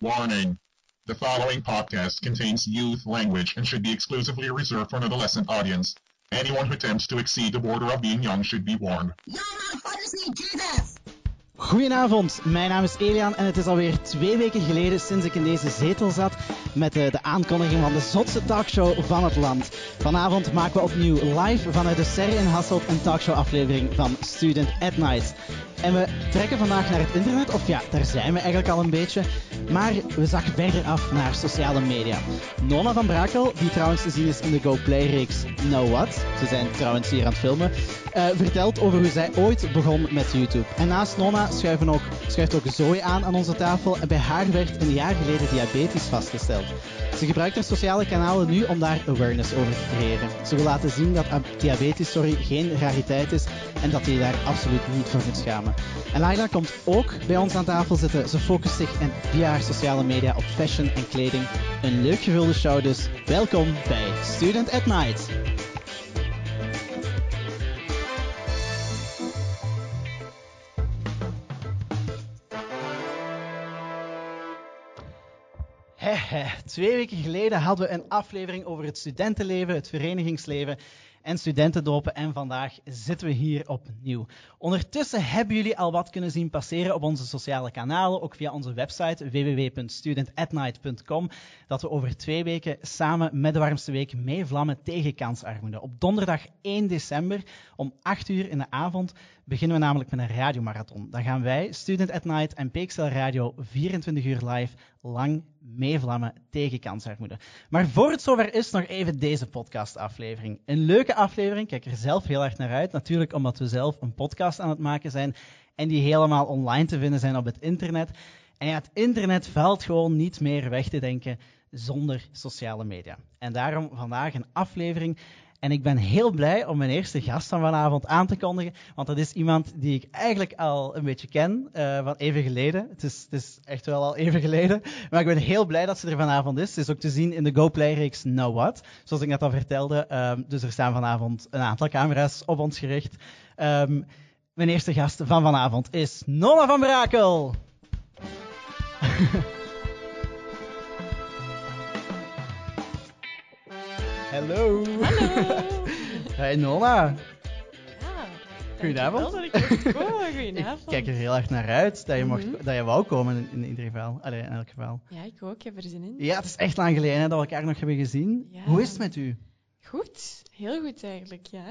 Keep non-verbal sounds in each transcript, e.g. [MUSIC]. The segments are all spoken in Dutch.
Warning. The following podcast contains youth language and should be exclusively reserved for an adolescent audience. Anyone who attempts to exceed the border of being young should be warned. No, motherfuckers need this! Goedenavond, mijn naam is Elian en het is alweer twee weken geleden sinds ik in deze zetel zat met de, de aankondiging van de zotste talkshow van het land. Vanavond maken we opnieuw live vanuit de Serre in Hasselt een talkshow aflevering van Student at Night. En we trekken vandaag naar het internet, of ja, daar zijn we eigenlijk al een beetje. Maar we zakken verder af naar sociale media. Nona van Brakel, die trouwens te zien is in de GoPlay-reeks Know What, ze zijn trouwens hier aan het filmen, uh, vertelt over hoe zij ooit begon met YouTube. En naast Nona ook, schuift ook Zoe aan aan onze tafel. En bij haar werd een jaar geleden diabetes vastgesteld. Ze gebruikt haar sociale kanalen nu om daar awareness over te creëren. Ze wil laten zien dat diabetes sorry, geen rariteit is en dat je daar absoluut niet voor moet schamen. En Laila komt ook bij ons aan tafel zitten. Ze focust zich en via haar sociale media op fashion en kleding. Een leuk gevulde show dus. Welkom bij Student at Night. Hehe, twee weken geleden hadden we een aflevering over het studentenleven, het verenigingsleven en studentendopen. En vandaag zitten we hier opnieuw. Ondertussen hebben jullie al wat kunnen zien passeren op onze sociale kanalen, ook via onze website www.studentatnight.com, dat we over twee weken samen met de warmste week meevlammen tegen kansarmoede. Op donderdag 1 december om 8 uur in de avond beginnen we namelijk met een radiomarathon. Dan gaan wij, Student at Night en PXL Radio, 24 uur live lang meevlammen tegen kansarmoede. Maar voor het zover is, nog even deze podcastaflevering. Een leuke aflevering, kijk er zelf heel erg naar uit. Natuurlijk omdat we zelf een podcast aan het maken zijn en die helemaal online te vinden zijn op het internet. En het internet valt gewoon niet meer weg te denken zonder sociale media. En daarom vandaag een aflevering en ik ben heel blij om mijn eerste gast van vanavond aan te kondigen, want dat is iemand die ik eigenlijk al een beetje ken, uh, van even geleden. Het is, het is, echt wel al even geleden, maar ik ben heel blij dat ze er vanavond is. Ze is ook te zien in de GoPlay-reeks Now What, zoals ik net al vertelde. Um, dus er staan vanavond een aantal camera's op ons gericht. Um, mijn eerste gast van vanavond is Nonna van Brakel. [LAUGHS] Hallo. Hallo. [LAUGHS] Hey Nonna. Ja. Goedenavond. Dat ik mocht komen. [LAUGHS] Goedenavond. Ik kijk er heel erg naar uit dat je, mocht, Mhm. dat je wou komen in, in ieder geval. Allee, in elk geval. Ja, ik ook. Ik heb er zin in. Ja, het is echt lang geleden hè, dat we elkaar nog hebben gezien. Ja. Hoe is het met u? Goed. Heel goed eigenlijk, ja.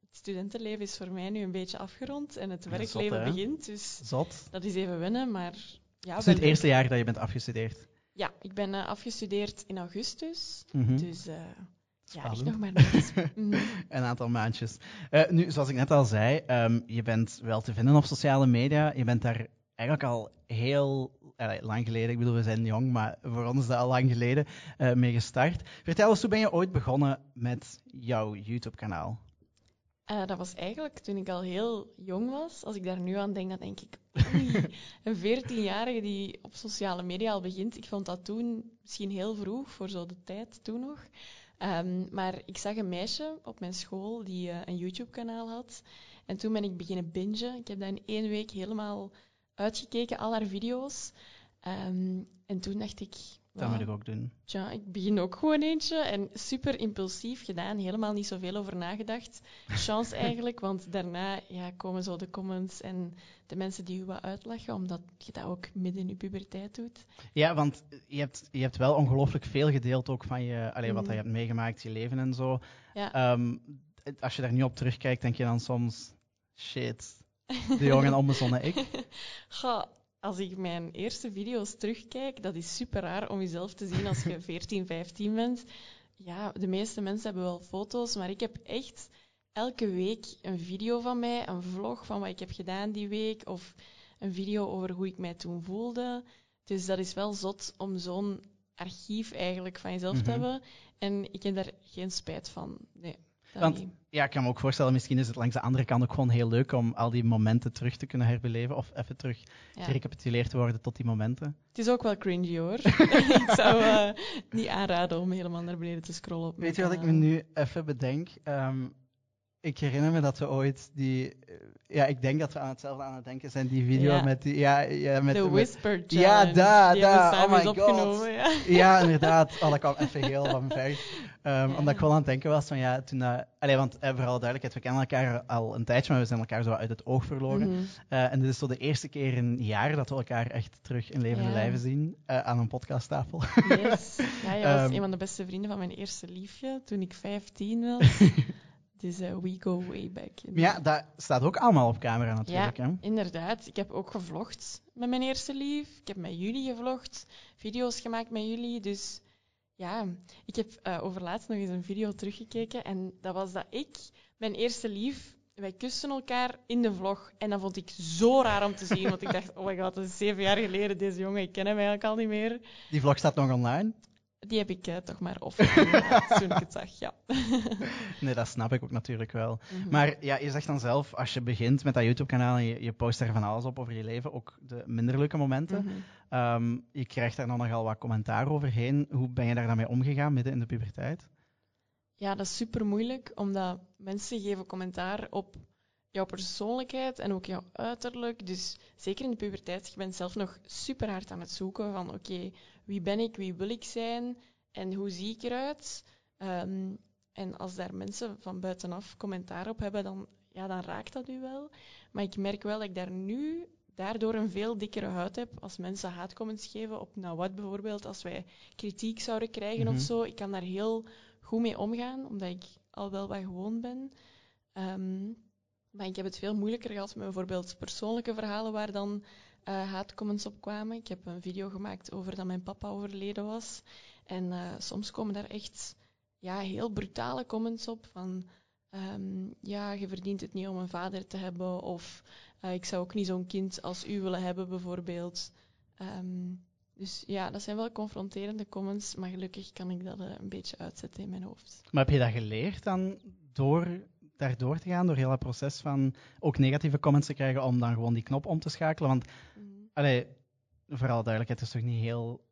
Het studentenleven is voor mij nu een beetje afgerond en het werkleven zot, begint. Dus Zot. dat is even wennen, maar... Ja, Het is het eerste jaar dat je bent afgestudeerd. Ja, ik ben eh, afgestudeerd in augustus. Mhm. Dus eh, ja, echt nog maar. [LAUGHS] Mhm. Een aantal maandjes. Eh, nu, zoals ik net al zei, ehm, je bent wel te vinden op sociale media. Je bent daar eigenlijk al heel lang geleden, ik bedoel, we zijn jong, maar voor ons is dat al lang geleden, eh, mee gestart. Vertel eens, hoe ben je ooit begonnen met jouw YouTube-kanaal? Eh, dat was eigenlijk toen ik al heel jong was. Als ik daar nu aan denk, dan denk ik, oei, [LAUGHS] een 14-jarige die op sociale media al begint. Ik vond dat toen misschien heel vroeg, voor zo de tijd toen nog. Ehm, maar ik zag een meisje op mijn school die eh, een YouTube-kanaal had. En toen ben ik beginnen bingen. Ik heb dat in één week helemaal uitgekeken, al haar video's. Ehm, en toen dacht ik, Dat moet ik ook doen. Tja, ik begin ook gewoon eentje. En super impulsief gedaan. Helemaal niet zoveel over nagedacht. Chance [LAUGHS] eigenlijk, want daarna ja, komen zo de comments en de mensen die u wat uitlachen, omdat je dat ook midden in je puberteit doet. Ja, want je hebt, je hebt wel ongelooflijk veel gedeeld ook van je, allee, wat Mhm. je hebt meegemaakt, je leven en zo. Ja. Ehm, als je daar nu op terugkijkt, denk je dan soms, shit, de jonge [LAUGHS] onbezonnen ik. Goh, als ik mijn eerste video's terugkijk, dat is super raar om jezelf te zien als je [LAUGHS] 14, 15 bent. Ja, de meeste mensen hebben wel foto's, maar ik heb echt elke week een video van mij, een vlog van wat ik heb gedaan die week, of een video over hoe ik mij toen voelde. Dus dat is wel zot om zo'n archief eigenlijk van jezelf te Mhm. hebben. En ik heb daar geen spijt van. Nee, Want- niet. Ja, ik kan me ook voorstellen, misschien is het langs de andere kant ook gewoon heel leuk om al die momenten terug te kunnen herbeleven. Of even terug Ja. gerecapituleerd te worden tot die momenten. Het is ook wel cringy hoor. [LAUGHS] [LAUGHS] ik zou eh, niet aanraden om helemaal naar beneden te scrollen. Op Weet je wat ik me nu even bedenk? Ehm, ik herinner me dat we ooit die... eh, Ja, ik denk dat we aan hetzelfde aan het denken zijn. Die video Ja. met die... Ja, ja, met, de met- Whisper Challenge. Ja, daar, daar. Oh my God. opgenomen. Ja. [LAUGHS] Ja, inderdaad. Oh, dat kwam even heel van ver. Ehm. Omdat ik wel aan het denken was van ja, toen... dat allee, want eh, vooral duidelijkheid, we kennen elkaar al een tijdje, maar we zijn elkaar zo uit het oog verloren. Mhm. En dit is zo de eerste keer in jaren dat we elkaar echt terug in levende lijven zien aan een podcasttafel. Yes. Ja, je was [LAUGHS] Ehm. een van de beste vrienden van mijn eerste liefje toen ik 15 was. [LAUGHS] dus eh, we go way back. Maar ja, dat staat ook allemaal op camera natuurlijk. Hè? Inderdaad, ik heb ook gevlogd met mijn eerste lief. Ik heb met jullie gevlogd, video's gemaakt met jullie. Dus ja, ik heb eh over laatst nog eens een video teruggekeken. En dat was dat ik, mijn eerste lief, wij kusten elkaar in de vlog. En dat vond ik zo raar om te zien. Want ik dacht, oh my god, dat is zeven jaar geleden. Deze jongen, ik ken hem eigenlijk al niet meer. Die vlog staat nog online. Die heb ik eh, toch maar offline toen ik het zag, ja. [LAUGHS] Nee, dat snap ik ook natuurlijk wel. Mhm. Maar ja, je zegt dan zelf, als je begint met dat YouTube-kanaal en je, je post daar van alles op over je leven, ook de minder leuke momenten, Mhm. ehm, je krijgt daar dan nogal wat commentaar overheen. Hoe ben je daar dan mee omgegaan midden in de puberteit? Ja, dat is super moeilijk, omdat mensen geven commentaar op jouw persoonlijkheid en ook jouw uiterlijk. Dus zeker in de puberteit, je bent zelf nog super hard aan het zoeken van oké, wie ben ik, wie wil ik zijn en hoe zie ik eruit? Ehm, en als daar mensen van buitenaf commentaar op hebben, dan, ja, dan raakt dat u wel. Maar ik merk wel dat ik daar nu daardoor een veel dikkere huid heb. Als mensen haatcomments geven op nou wat bijvoorbeeld, als wij kritiek zouden krijgen Mhm. of zo. Ik kan daar heel goed mee omgaan, omdat ik al wel wat gewoon ben. Ehm, maar ik heb het veel moeilijker gehad met bijvoorbeeld persoonlijke verhalen waar dan haatcomments op kwamen. Ik heb een video gemaakt over dat mijn papa overleden was. En eh, soms komen daar echt ja, heel brutale comments op van... ehm, ja, je verdient het niet om een vader te hebben. Of eh, ik zou ook niet zo'n kind als u willen hebben, bijvoorbeeld. Ehm, dus ja, dat zijn wel confronterende comments, maar gelukkig kan ik dat eh, een beetje uitzetten in mijn hoofd. Maar heb je dat geleerd dan door daardoor te gaan, door heel dat proces van ook negatieve comments te krijgen, om dan gewoon die knop om te schakelen? Want, allee, vooral duidelijkheid, het is toch niet heel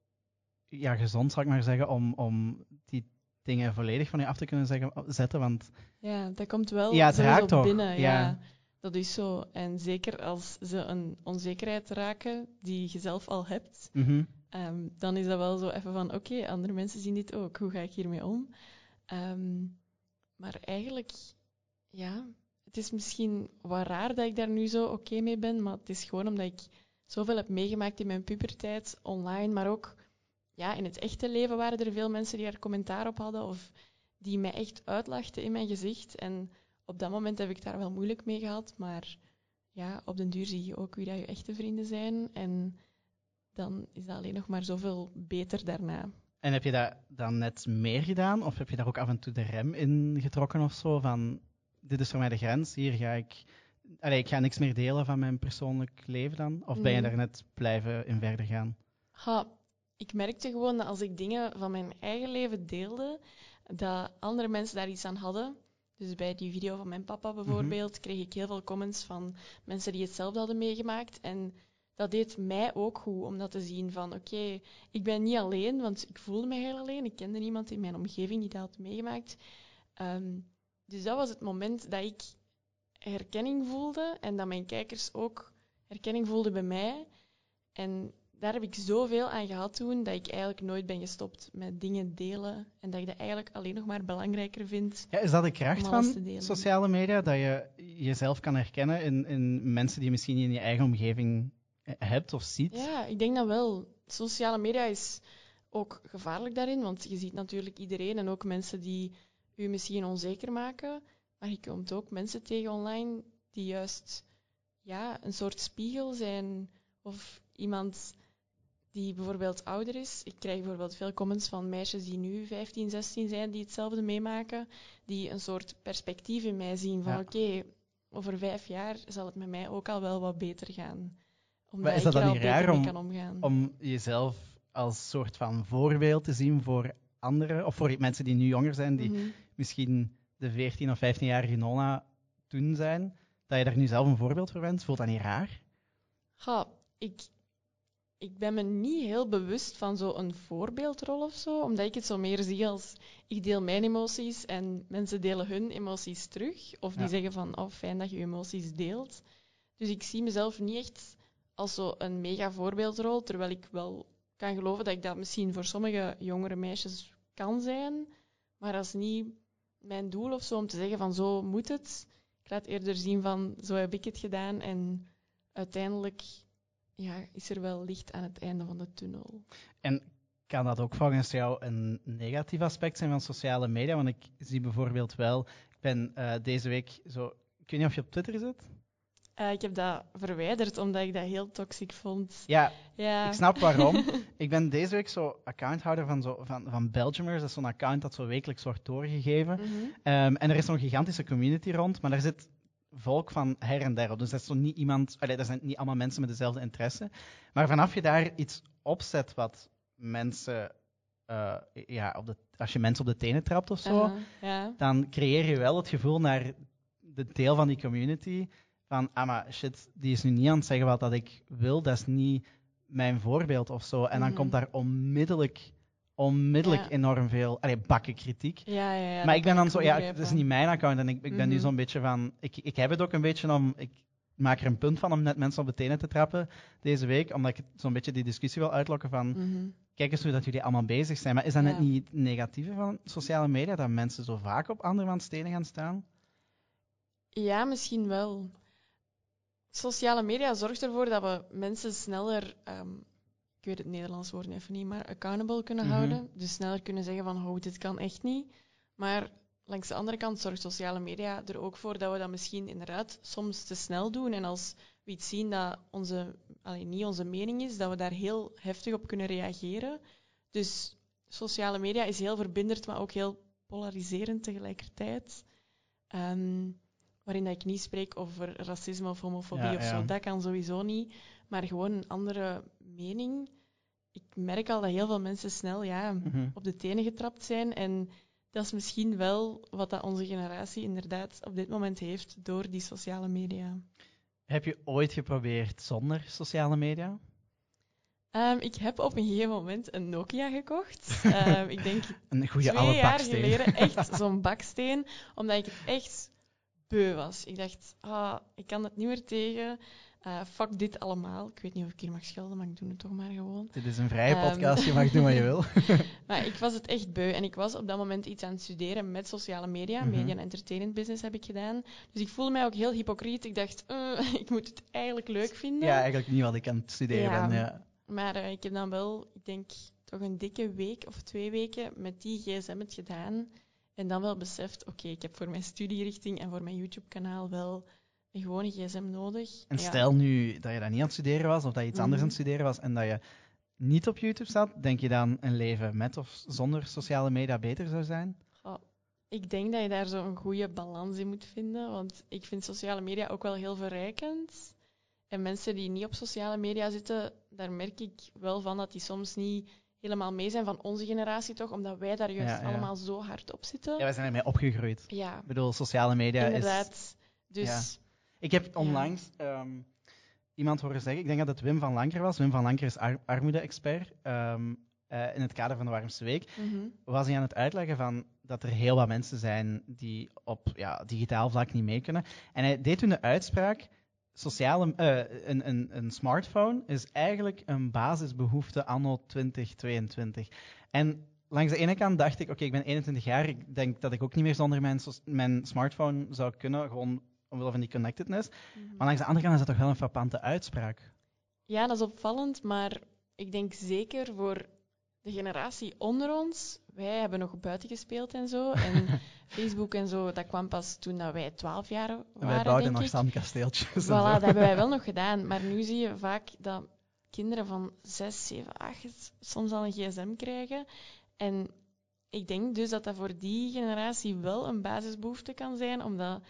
ja, gezond, zal ik maar zeggen, om, om die dingen volledig van je af te kunnen zeggen, zetten, want Ja, dat komt wel Ja, het raakt toch, binnen. Ja. ja. dat is zo. En zeker als ze een onzekerheid raken die je zelf al hebt, mhm, Ehm, dan is dat wel zo even van, oké, andere mensen zien dit ook. Hoe ga ik hiermee om? Ehm, maar eigenlijk, ja, het is misschien wat raar dat ik daar nu zo oké mee ben, maar het is gewoon omdat ik zoveel heb meegemaakt in mijn puberteit, online, maar ook ja, in het echte leven waren er veel mensen die daar commentaar op hadden of die mij echt uitlachten in mijn gezicht. En op dat moment heb ik daar wel moeilijk mee gehad, maar ja, op den duur zie je ook wie dat je echte vrienden zijn en dan is dat alleen nog maar zoveel beter daarna. En heb je dat dan net meer gedaan? Of heb je daar ook af en toe de rem in getrokken of zo? Van, dit is voor mij de grens, hier ga ik... Allee, ik ga niks meer delen van mijn persoonlijk leven dan? Of ben je Mhm. daar net blijven in verder gaan? Ha, ik merkte gewoon dat als ik dingen van mijn eigen leven deelde, dat andere mensen daar iets aan hadden. Dus bij die video van mijn papa bijvoorbeeld, kreeg ik heel veel comments van mensen die hetzelfde hadden meegemaakt. En dat deed mij ook goed om dat te zien van oké, ik ben niet alleen, want ik voelde me heel alleen. Ik kende niemand in mijn omgeving die dat had meegemaakt. Ehm, dus dat was het moment dat ik herkenning voelde en dat mijn kijkers ook herkenning voelden bij mij. En daar heb ik zoveel aan gehad toen dat ik eigenlijk nooit ben gestopt met dingen delen. En dat ik dat eigenlijk alleen nog maar belangrijker vind. Ja, is dat de kracht van sociale media? Dat je jezelf kan herkennen in, in mensen die je misschien niet in je eigen omgeving eh, hebt of ziet? Ja, ik denk dat wel. Sociale media is ook gevaarlijk daarin, want je ziet natuurlijk iedereen en ook mensen die u misschien onzeker maken. Maar je komt ook mensen tegen online die juist ja, een soort spiegel zijn. Of iemand die bijvoorbeeld ouder is. Ik krijg bijvoorbeeld veel comments van meisjes die nu 15, 16 zijn, die hetzelfde meemaken. Die een soort perspectief in mij zien van Ja. oké, over vijf jaar zal het met mij ook al wel wat beter gaan. Omdat Maar is ik dat er dan niet raar om- kan omgaan. Om jezelf als soort van voorbeeld te zien voor anderen, of voor mensen die nu jonger zijn, die Mhm. misschien de 14 of 15-jarige Nona toen zijn, dat je daar nu zelf een voorbeeld voor bent, voelt dat niet raar? Ja, ik, ik ben me niet heel bewust van zo'n voorbeeldrol of zo, omdat ik het zo meer zie als ik deel mijn emoties en mensen delen hun emoties terug. Of die Ja. zeggen van, oh fijn dat je emoties deelt. Dus ik zie mezelf niet echt als zo een mega voorbeeldrol, terwijl ik wel kan geloven dat ik dat misschien voor sommige jongere meisjes kan zijn, maar dat is niet mijn doel of zo om te zeggen van zo moet het. Ik laat eerder zien van zo heb ik het gedaan en uiteindelijk ja, is er wel licht aan het einde van de tunnel. En kan dat ook volgens jou een negatief aspect zijn van sociale media? Want ik zie bijvoorbeeld wel, ik ben eh, deze week zo, ik weet niet of je op Twitter zit. Eh, ik heb dat verwijderd omdat ik dat heel toxic vond. Ja, Ja. ik snap waarom. [LAUGHS] ik ben deze week zo accounthouder van, zo, van, van Belgiumers. Dat is zo'n account dat zo wekelijks wordt doorgegeven. Mhm. Ehm, en er is zo'n gigantische community rond, maar daar zit volk van her en der op. Dus dat is zo niet iemand, allee, dat zijn niet allemaal mensen met dezelfde interesse. Maar vanaf je daar iets opzet wat mensen, eh, ja, op de, als je mensen op de tenen trapt of zo, ja. dan creëer je wel het gevoel naar de deel van die community van, ah maar shit, die is nu niet aan het zeggen wat dat ik wil, dat is niet mijn voorbeeld of zo. En dan Mhm. komt daar onmiddellijk, onmiddellijk Ja. enorm veel, allee, bakken kritiek. Ja, ja, ja, maar ik ben dan zo, ja, het is niet mijn account en ik, ik ben nu Mhm. zo'n beetje van, ik, ik heb het ook een beetje om, ik maak er een punt van om net mensen op de tenen te trappen deze week, omdat ik zo'n beetje die discussie wil uitlokken van, Mhm. kijk eens hoe dat jullie allemaal bezig zijn. Maar is dat net niet het negatieve van sociale media, dat mensen zo vaak op andermans tenen gaan staan? Ja, misschien wel. Sociale media zorgt ervoor dat we mensen sneller, ehm, ik weet het Nederlands woord even niet, maar accountable kunnen Mhm. houden. Dus sneller kunnen zeggen van, oh, dit kan echt niet. Maar langs de andere kant zorgt sociale media er ook voor dat we dat misschien inderdaad soms te snel doen. En als we iets zien dat onze, niet onze mening is, dat we daar heel heftig op kunnen reageren. Dus sociale media is heel verbindend, maar ook heel polariserend tegelijkertijd. Ehm, waarin dat ik niet spreek over racisme of homofobie Ja, of ja. zo. Dat kan sowieso niet. Maar gewoon een andere mening. Ik merk al dat heel veel mensen snel ja, Mhm. op de tenen getrapt zijn. En dat is misschien wel wat dat onze generatie inderdaad op dit moment heeft door die sociale media. Heb je ooit geprobeerd zonder sociale media? Ehm, ik heb op een gegeven moment een Nokia gekocht. [LAUGHS] Ehm, ik denk Een goede twee oude jaar baksteen. geleden echt [LAUGHS] zo'n baksteen, omdat ik het echt beu was. Ik dacht, ah, ik kan het niet meer tegen. Eh fuck dit allemaal. Ik weet niet of ik hier mag schelden, maar ik doe het toch maar gewoon. Dit is een vrije Ehm. podcast, je mag doen wat je wil. [LAUGHS] [LAUGHS] Maar ik was het echt beu en ik was op dat moment iets aan het studeren met sociale media. Mhm. Media en entertainment business heb ik gedaan. Dus ik voelde mij ook heel hypocriet. Ik dacht, eh, [LAUGHS] ik moet het eigenlijk leuk vinden. Ja, eigenlijk niet wat ik aan het studeren Ja. ben. Ja. Maar eh, ik heb dan wel, ik denk, toch een dikke week of twee weken met die gsm het gedaan. En dan wel beseft, oké, ik heb voor mijn studierichting en voor mijn YouTube-kanaal wel een gewone gsm nodig. En Ja. stel nu dat je dat niet aan het studeren was, of dat je iets anders aan het Mhm. studeren was, en dat je niet op YouTube zat, denk je dan een leven met of zonder sociale media beter zou zijn? Goh, ik denk dat je daar zo een goede balans in moet vinden. Want ik vind sociale media ook wel heel verrijkend. En mensen die niet op sociale media zitten, daar merk ik wel van dat die soms niet helemaal mee zijn van onze generatie toch, omdat wij daar juist Ja, ja. allemaal zo hard op zitten. Ja, wij zijn ermee opgegroeid. Ja, Ik bedoel, sociale media is... inderdaad. Dus Ja. Ik heb onlangs ehm, iemand horen zeggen, ik denk dat het Wim van Lanker was. Wim van Lanker is ar- armoede-expert. ehm, eh, in het kader van de Warmste Week mhm. was hij aan het uitleggen van dat er heel wat mensen zijn die op ja, digitaal vlak niet mee kunnen. En hij deed toen de uitspraak, sociale, eh, een, een, een smartphone is eigenlijk een basisbehoefte anno 2022. En langs de ene kant dacht ik, oké, ik ben 21 jaar, ik denk dat ik ook niet meer zonder mijn, mijn smartphone zou kunnen, gewoon omwille van die connectedness. Mhm. Maar langs de andere kant is dat toch wel een frappante uitspraak. Ja, dat is opvallend, maar ik denk zeker voor de generatie onder ons, wij hebben nog buiten gespeeld en zo. En [LAUGHS] Facebook en zo, dat kwam pas toen dat wij 12 jaar En waren, wij bouwden nog zandkasteeltjes. en Voilà, dat hebben wij wel [LAUGHS] nog gedaan. Maar nu zie je vaak dat kinderen van 6, 7, 8 soms al een gsm krijgen. En ik denk dus dat dat voor die generatie wel een basisbehoefte kan zijn, omdat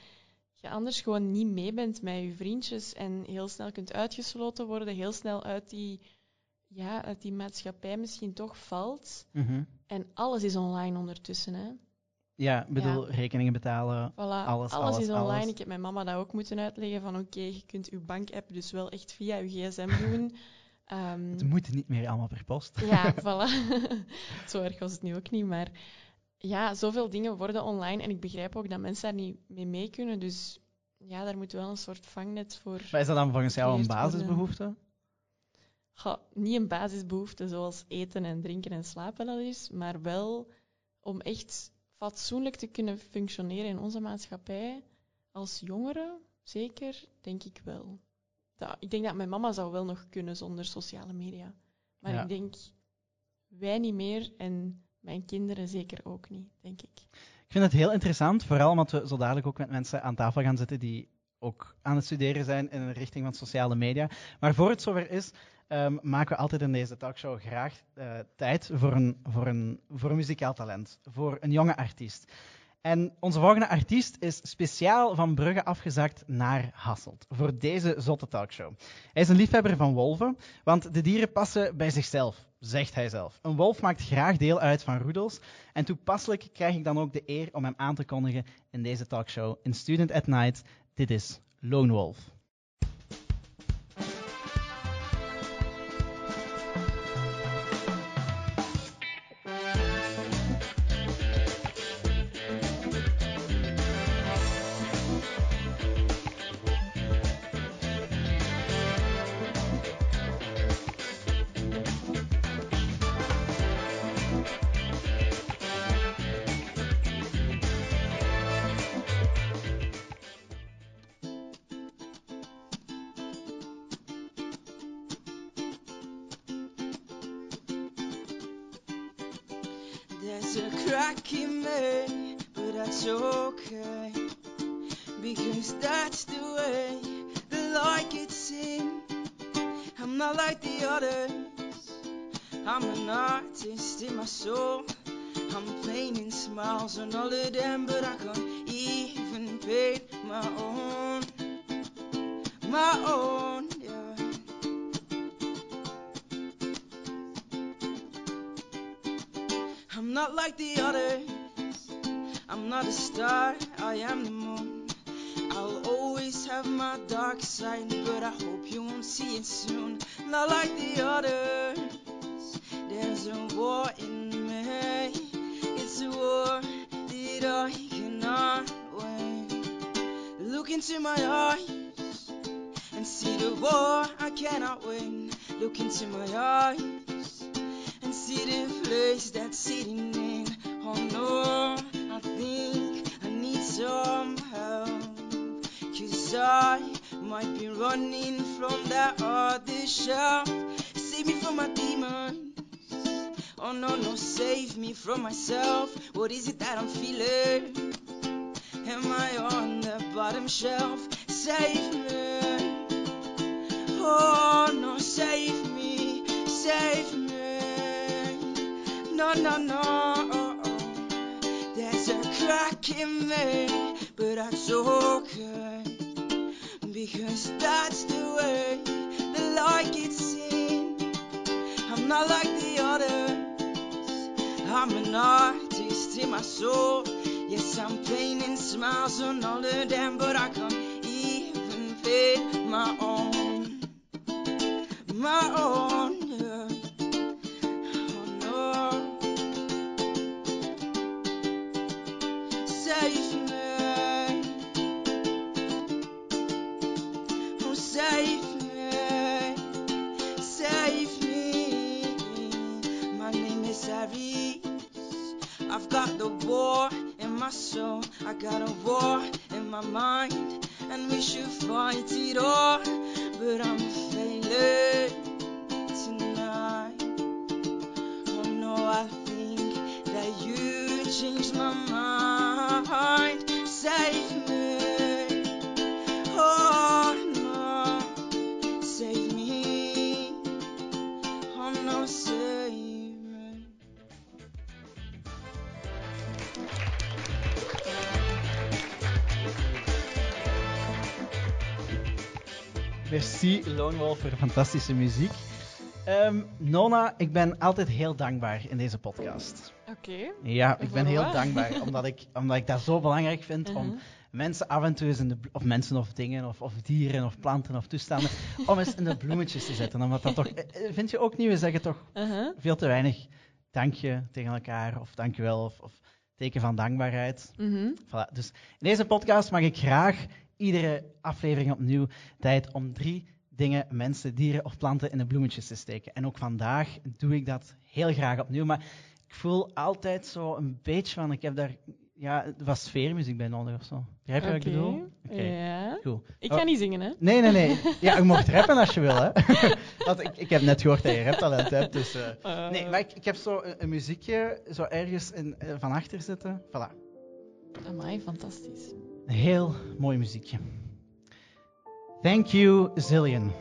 je anders gewoon niet mee bent met je vriendjes en heel snel kunt uitgesloten worden, heel snel uit die, ja, uit die maatschappij misschien toch valt. Mhm. En alles is online ondertussen. Hè. Ja, ik bedoel, rekeningen betalen. Voilà, Alles, alles, alles, is online. alles. Ik heb mijn mama dat ook moeten uitleggen van oké, je kunt je bankapp dus wel echt via je gsm [LAUGHS] doen. Ehm, Het moet niet meer allemaal per post. ja, [LAUGHS] voilà. [LAUGHS] Zo erg was het nu ook niet, maar ja, zoveel dingen worden online en ik begrijp ook dat mensen daar niet mee mee kunnen. Dus ja, daar moet wel een soort vangnet voor. Maar is dat dan volgens jou een basisbehoefte? Goh, niet een basisbehoefte zoals eten en drinken en slapen dat is, maar wel om echt fatsoenlijk te kunnen functioneren in onze maatschappij. Als jongeren, zeker, denk ik wel. Dat, ik denk dat mijn mama zou wel nog kunnen zonder sociale media. Maar Ja. ik denk wij niet meer en mijn kinderen zeker ook niet, denk ik. Ik vind het heel interessant, vooral omdat we zo dadelijk ook met mensen aan tafel gaan zitten die ook aan het studeren zijn in de richting van sociale media. Maar voor het zover is, ehm, maken we altijd in deze talkshow graag eh, tijd voor een, voor, een, voor muzikaal talent, voor een jonge artiest. En onze volgende artiest is speciaal van Brugge afgezakt naar Hasselt voor deze zotte talkshow. Hij is een liefhebber van wolven, want de dieren passen bij zichzelf, zegt hij zelf. Een wolf maakt graag deel uit van roedels en toepasselijk krijg ik dan ook de eer om hem aan te kondigen in deze talkshow in Student at Night. Dit is Lone Wolf. My own. My own, yeah. I'm not like the others. I'm not a star, I am the moon. I'll always have my dark side, but I hope you won't see it soon. Not like the others. There's a war in me. It's a war into my eyes and see the war I cannot win. Look into my eyes and see the place that's sitting in. Oh no, I think I need some help. Cause I might be running from that other shelf. Save me from my demons. Oh no, no, save me from myself. What is it that I'm feeling? Am I on the bottom shelf? Save me. Oh no, save me, save me. No, no, no. There's a crack in me, but that's okay. Because that's the way the light gets in. I'm not like the others. I'm an artist in my soul. Yes, I'm painting smiles on all of them, but I can't even paint my own. My own. yeah. Oh no. Save me. Oh, save me. Save me. My name is Aries. Soul. I got a war in my mind. And we should fight it all. But I'm failing tonight. Merci Lone Wolf voor de fantastische muziek. Ehm, Nona, ik ben altijd heel dankbaar in deze podcast. Oké. Ja, ik ben heel dankbaar [LAUGHS] omdat ik, omdat ik dat zo belangrijk vind om Uh-huh. mensen af en toe eens in de, of mensen of dingen, of, of dieren, of planten, of toestanden, om eens in de bloemetjes te zetten. Omdat dat toch, [LAUGHS] eh, eh, vind je ook niet, we zeggen toch Uh-huh. veel te weinig dankje tegen elkaar, of dankjewel, of, of teken van dankbaarheid. Mhm. Voilà. Dus in deze podcast mag ik graag iedere aflevering opnieuw tijd om drie dingen, mensen, dieren of planten in de bloemetjes te steken. En ook vandaag doe ik dat heel graag opnieuw. Maar ik voel altijd zo een beetje van, ik heb daar ja, wat sfeermuziek bij nodig of zo. Begrijp je wat ik bedoel? Oké, Ja. goed. Ik Oh. ga niet zingen, hè? Nee, nee, nee. Ja, je mocht [LAUGHS] rappen als je wil, hè. [LAUGHS] Want ik, ik heb net gehoord dat je raptalent hebt, dus... Eh, Nee, maar ik, ik heb zo een, een muziekje zo ergens in, eh, van achter zitten. Voilà. Amai, fantastisch. Een heel mooi muziekje. Thank you, Zillion.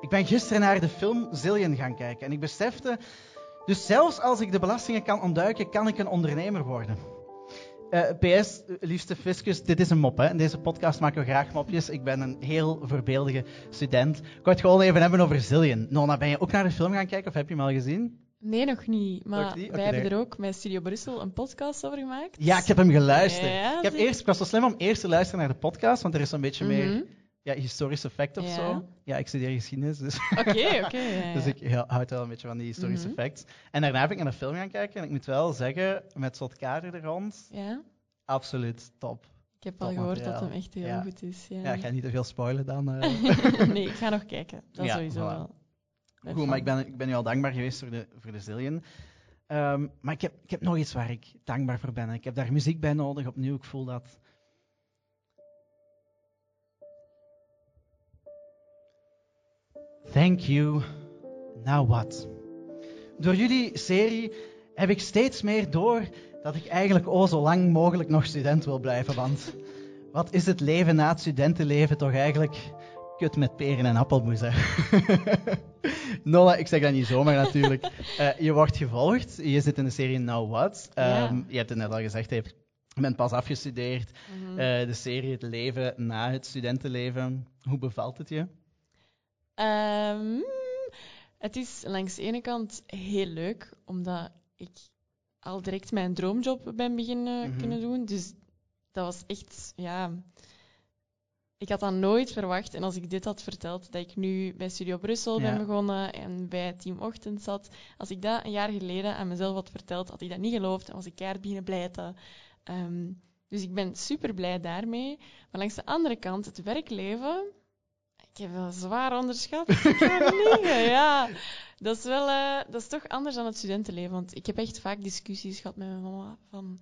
Ik ben gisteren naar de film Zillion gaan kijken en ik besefte, dus zelfs als ik de belastingen kan ontduiken, kan ik een ondernemer worden. Eh, PS, liefste fiscus, dit is een mop. Hè. In deze podcast maken we graag mopjes. Ik ben een heel voorbeeldige student. Ik wou het gewoon even hebben over Zillion. Nona, ben je ook naar de film gaan kijken of heb je hem al gezien? Nee, nog niet. Maar Nog niet? Oké, wij hebben nee. er ook met Studio Brussel een podcast over gemaakt. Ja, ik heb hem geluisterd. Ja, ik, heb eerst, ik was zo slim om eerst te luisteren naar de podcast, want er is zo'n beetje meer Mhm. Ja, historisch effect of Ja. zo. Ja, ik studeer geschiedenis, dus, Oké, oké. [LAUGHS] ja, dus ik hou- houd wel een beetje van die historische Mhm. effects. En daarna heb ik naar de film gaan kijken en ik moet wel zeggen, met zo'n kader er rond, Ja? absoluut top. Ik heb al gehoord dat materiaal. hem echt heel goed is. Ja. Ja, ik ga niet te veel spoilen dan. eh. [LAUGHS] nee, ik ga nog kijken. Dat sowieso voilà. wel. Goed, maar ik ben, ik ben u al dankbaar geweest voor de, voor de zillion. Ehm, maar ik heb, ik heb nog iets waar ik dankbaar voor ben. Ik heb daar muziek bij nodig, opnieuw. Ik voel dat. Thank you. Now what? Door jullie serie heb ik steeds meer door dat ik eigenlijk oh zo lang mogelijk nog student wil blijven. Want wat is het leven na het studentenleven toch eigenlijk kut met peren en appelmoes, hè? [LAUGHS] Nola, ik zeg dat niet zomaar natuurlijk. Eh, je wordt gevolgd, je zit in de serie Now What. Ja. Ehm, Je hebt het net al gezegd, je bent pas afgestudeerd. Mhm. Eh, de serie Het leven na het studentenleven. Hoe bevalt het je? Ehm, het is langs de ene kant heel leuk, omdat ik al direct mijn droomjob ben beginnen Mhm. kunnen doen. Dus dat was echt, ja... Ik had dat nooit verwacht. En als ik dit had verteld, dat ik nu bij Studio Brussel Ja. ben begonnen en bij Team Ochtend zat. Als ik dat een jaar geleden aan mezelf had verteld, had ik dat niet geloofd en was ik keihard beginnen blijten. Ehm, dus ik ben super blij daarmee. Maar langs de andere kant, het werkleven, ik heb dat zwaar onderschat. Ik ga liegen, ja. Dat is wel, eh, dat is toch anders dan het studentenleven. Want ik heb echt vaak discussies gehad met mijn mama van,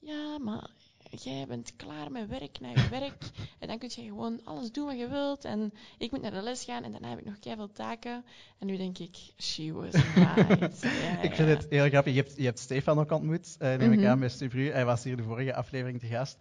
ja, maar jij bent klaar met werk, naar je werk. En dan kun je gewoon alles doen wat je wilt. En ik moet naar de les gaan en daarna heb ik nog veel taken. En nu denk ik, she was right. [LAUGHS] Ja, Ik vind ja. het heel grappig. Je hebt, je hebt Stefan ook ontmoet, eh, neem ik Mhm. aan, bij Stubru. Hij was hier de vorige aflevering te gast.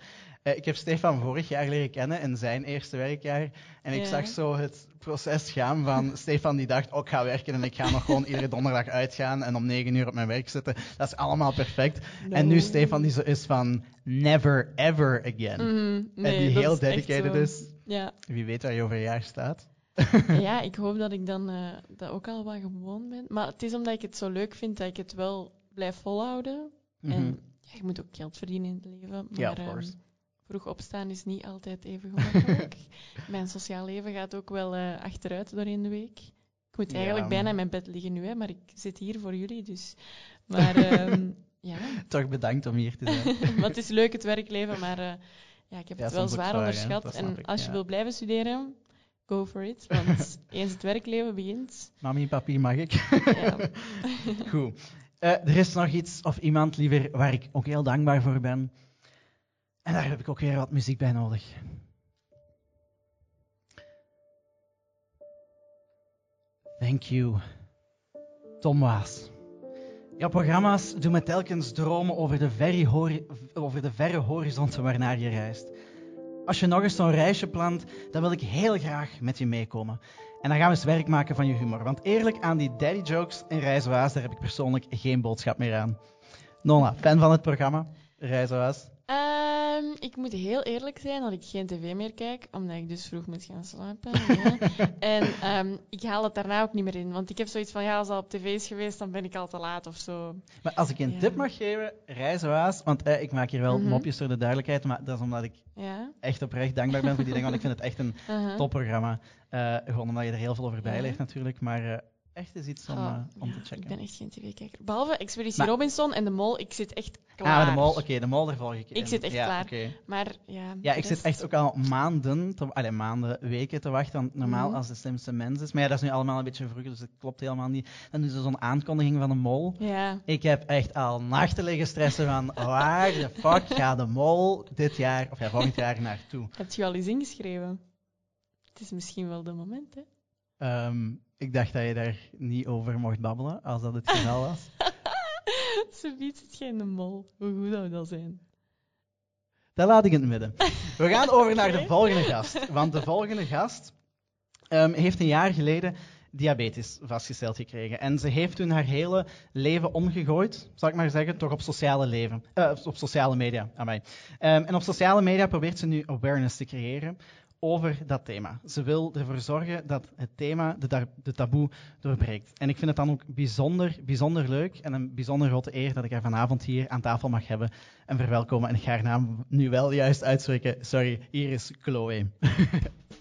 Eh, ik heb Stefan vorig jaar leren kennen, in zijn eerste werkjaar. En ik Ja. zag zo het proces gaan van [LAUGHS] Stefan die dacht, oh, ik ga werken en ik ga nog gewoon iedere donderdag uitgaan en om negen uur op mijn werk zitten. Dat is allemaal perfect. En nu. Stefan die zo is van, never ever again. Mhm, nee, en die heel dedicated is. Ja. Wie weet waar je over een jaar staat. [LAUGHS] ja, ik hoop dat ik dan eh, dat ook al wat gewoon ben. Maar het is omdat ik het zo leuk vind dat ik het wel blijf volhouden. Mhm. En ja, je moet ook geld verdienen in het leven. Maar Ja, of ehm, course. Vroeg opstaan is niet altijd even gemakkelijk. [LAUGHS] mijn sociaal leven gaat ook wel eh, achteruit doorheen de week. Ik moet Ja. eigenlijk bijna in mijn bed liggen nu, hè, maar ik zit hier voor jullie. Dus. [LAUGHS] Maar ehm, ja, Toch bedankt om hier te zijn. [LAUGHS] maar het is leuk het werkleven, maar eh, ja, ik heb Ja, het wel zwaar onderschat. En ik, als je wil blijven studeren, go for it. Want eens het werkleven begint, Mami, papi, mag ik? Goed. Eh, er is nog iets of iemand liever waar ik ook heel dankbaar voor ben. En daar heb ik ook weer wat muziek bij nodig. Thank you, Tom Waas. Jouw programma's doen me telkens dromen over de, verre over de verre horizonten waarnaar je reist. Als je nog eens zo'n reisje plant, dan wil ik heel graag met je meekomen. En dan gaan we eens werk maken van je humor. Want eerlijk, aan die daddy jokes in Reizoaas, daar heb ik persoonlijk geen boodschap meer aan. Nona, fan van het programma? Reizoaas? Ehm, ik moet heel eerlijk zijn dat ik geen tv meer kijk, omdat ik dus vroeg moet gaan slapen. [LAUGHS] ja. En ehm, ik haal het daarna ook niet meer in, want ik heb zoiets van, ja, als dat op tv is geweest, dan ben ik al te laat of zo. Maar als ik een Ja. tip mag geven, Reizoaas, want eh, ik maak hier wel Mhm. mopjes voor de duidelijkheid, maar dat is omdat ik Ja? echt oprecht dankbaar ben voor die dingen, want ik vind het echt een [LAUGHS] Uh-huh. topprogramma. Eh, gewoon omdat je er heel veel over Ja. bijleert natuurlijk, maar eh, echt is iets om, Oh, eh, om ja, te checken. Ik ben echt geen tv-kijker. Behalve Expeditie Maar- Robinson en De Mol, ik zit echt klaar. Ah, de mol, oké, de mol, daar volg ik Ik zit echt ja, klaar. Maar ja, Ja, ik zit echt ook al maanden, te, allee, maanden, weken te wachten. Want normaal, Mhm. als de slimste mens is, maar ja, dat is nu allemaal een beetje vroeg, dus dat klopt helemaal niet. Dan doen ze zo'n aankondiging van de mol. Ja, Ik heb echt al nachten liggen stressen van [LAUGHS] waar de fuck gaat de mol dit jaar, of ja, volgend jaar naartoe. heb je al eens ingeschreven? Het is misschien wel de moment, hè? Ehm, ik dacht dat je daar niet over mocht babbelen, als dat het geval was. [LAUGHS] Ze biedt het geen de mol. Hoe goed zou dat zijn? Dat laat ik in het midden. We gaan over naar de volgende gast. Want de volgende gast ehm, heeft een jaar geleden diabetes vastgesteld gekregen. En ze heeft toen haar hele leven omgegooid, zal ik maar zeggen, toch op sociale, leven, eh, op sociale media. Amai. Ehm, en op sociale media probeert ze nu awareness te creëren over dat thema. Ze wil ervoor zorgen dat het thema de, de taboe doorbreekt. En ik vind het dan ook bijzonder, bijzonder leuk en een bijzonder grote eer dat ik haar vanavond hier aan tafel mag hebben en verwelkomen. En ik ga haar naam nu wel juist uitspreken. Sorry, hier is Chloe. [LAUGHS]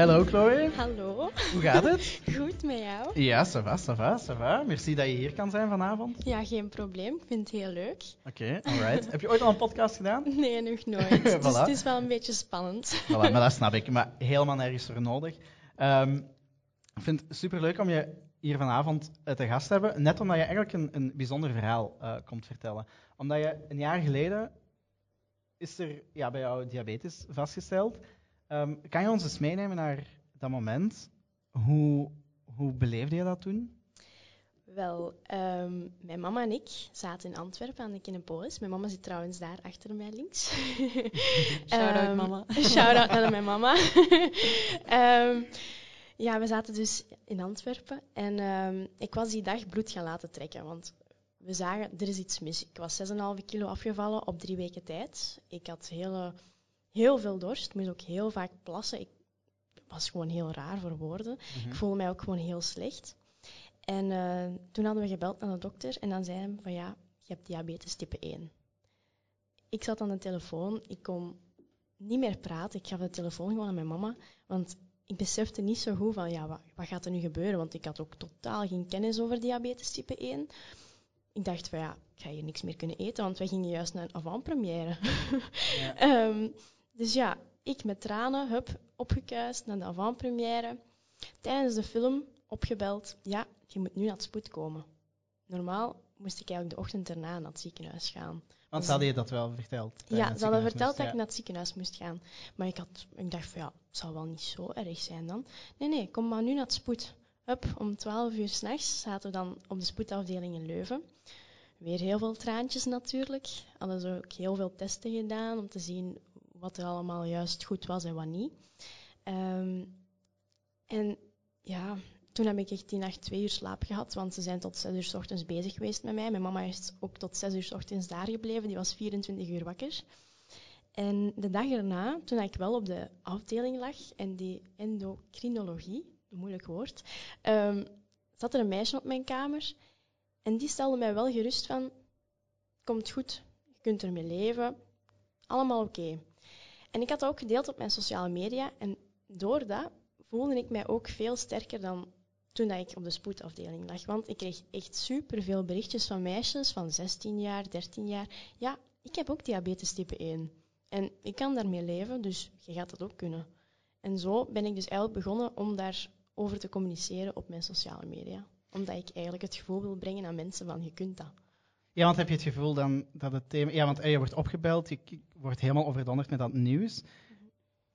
Hallo Chloe, Hallo, hoe gaat het? [LAUGHS] goed met jou? Ja, ça va, ça va, ça va. Merci dat je hier kan zijn vanavond. Ja, geen probleem. Ik vind het heel leuk. Oké, alright. Heb je ooit al een podcast gedaan? [LAUGHS] Nee, nog nooit. [LAUGHS] Dus het is wel een beetje spannend. Voilà, maar dat snap ik. Maar helemaal nergens voor nodig. Ehm, ik vind het superleuk om je hier vanavond eh, te gast te hebben. Net omdat je eigenlijk een, een bijzonder verhaal eh, komt vertellen. Omdat je een jaar geleden is er ja, bij jou diabetes vastgesteld. Ehm, kan je ons eens meenemen naar dat moment? Hoe, hoe beleefde je dat toen? Wel, ehm, mijn mama en ik zaten in Antwerpen aan de Kinepolis. Mijn mama zit trouwens daar achter mij links. [LAUGHS] Shout-out, Ehm, mama. [LAUGHS] Shout-out naar mijn mama. [LAUGHS] Ehm, ja, we zaten dus in Antwerpen en ehm, ik was die dag bloed gaan laten trekken, want we zagen, er is iets mis. Ik was 6,5 kilo afgevallen op drie weken tijd. Ik had hele, heel veel dorst, moest ook heel vaak plassen. Ik was gewoon heel raar voor woorden. Ik voelde mij ook gewoon heel slecht. En eh, toen hadden we gebeld naar de dokter en dan zei hij van ja, je hebt diabetes type 1. Ik zat aan de telefoon, ik kon niet meer praten. Ik gaf de telefoon gewoon aan mijn mama, want ik besefte niet zo goed van ja, wat, wat gaat er nu gebeuren? Want ik had ook totaal geen kennis over diabetes type 1. Ik dacht van ja, ik ga hier niks meer kunnen eten, want wij gingen juist naar een avant-première. Ja. [LAUGHS] Ehm, dus ja, ik met tranen, hup, opgekuist naar de avant-première. Tijdens de film opgebeld, ja, je moet nu naar het spoed komen. Normaal moest ik eigenlijk de ochtend erna naar het ziekenhuis gaan. Want ze hadden je dat wel verteld? Ja, ze hadden verteld dat ja. ik naar het ziekenhuis moest gaan. Maar ik, had, ik dacht van ja, het zal wel niet zo erg zijn dan. Nee, nee, kom maar nu naar het spoed. Hup, om 12 uur s'nachts zaten we dan op de spoedafdeling in Leuven. Weer heel veel traantjes natuurlijk. Hadden ze ook heel veel testen gedaan om te zien wat er allemaal juist goed was en wat niet. Ehm, en ja, toen heb ik echt die nacht twee uur slaap gehad, want ze zijn tot zes uur s ochtends bezig geweest met mij. Mijn mama is ook tot zes uur s ochtends daar gebleven, die was 24 uur wakker. En de dag erna, toen ik wel op de afdeling lag en die endocrinologie, een moeilijk woord, ehm, zat er een meisje op mijn kamer en die stelde mij wel gerust van, komt goed, je kunt ermee leven, allemaal oké. En ik had dat ook gedeeld op mijn sociale media en door dat voelde ik mij ook veel sterker dan toen dat ik op de spoedafdeling lag. Want ik kreeg echt superveel berichtjes van meisjes van 16 jaar, 13 jaar. Ja, ik heb ook diabetes type 1. En ik kan daarmee leven, dus je gaat dat ook kunnen. En zo ben ik dus eigenlijk begonnen om daarover te communiceren op mijn sociale media. Omdat ik eigenlijk het gevoel wil brengen aan mensen van je kunt dat. Ja, want heb je het gevoel dan dat het thema... Ja, want eh, je wordt opgebeld, wordt helemaal overdonderd met dat nieuws.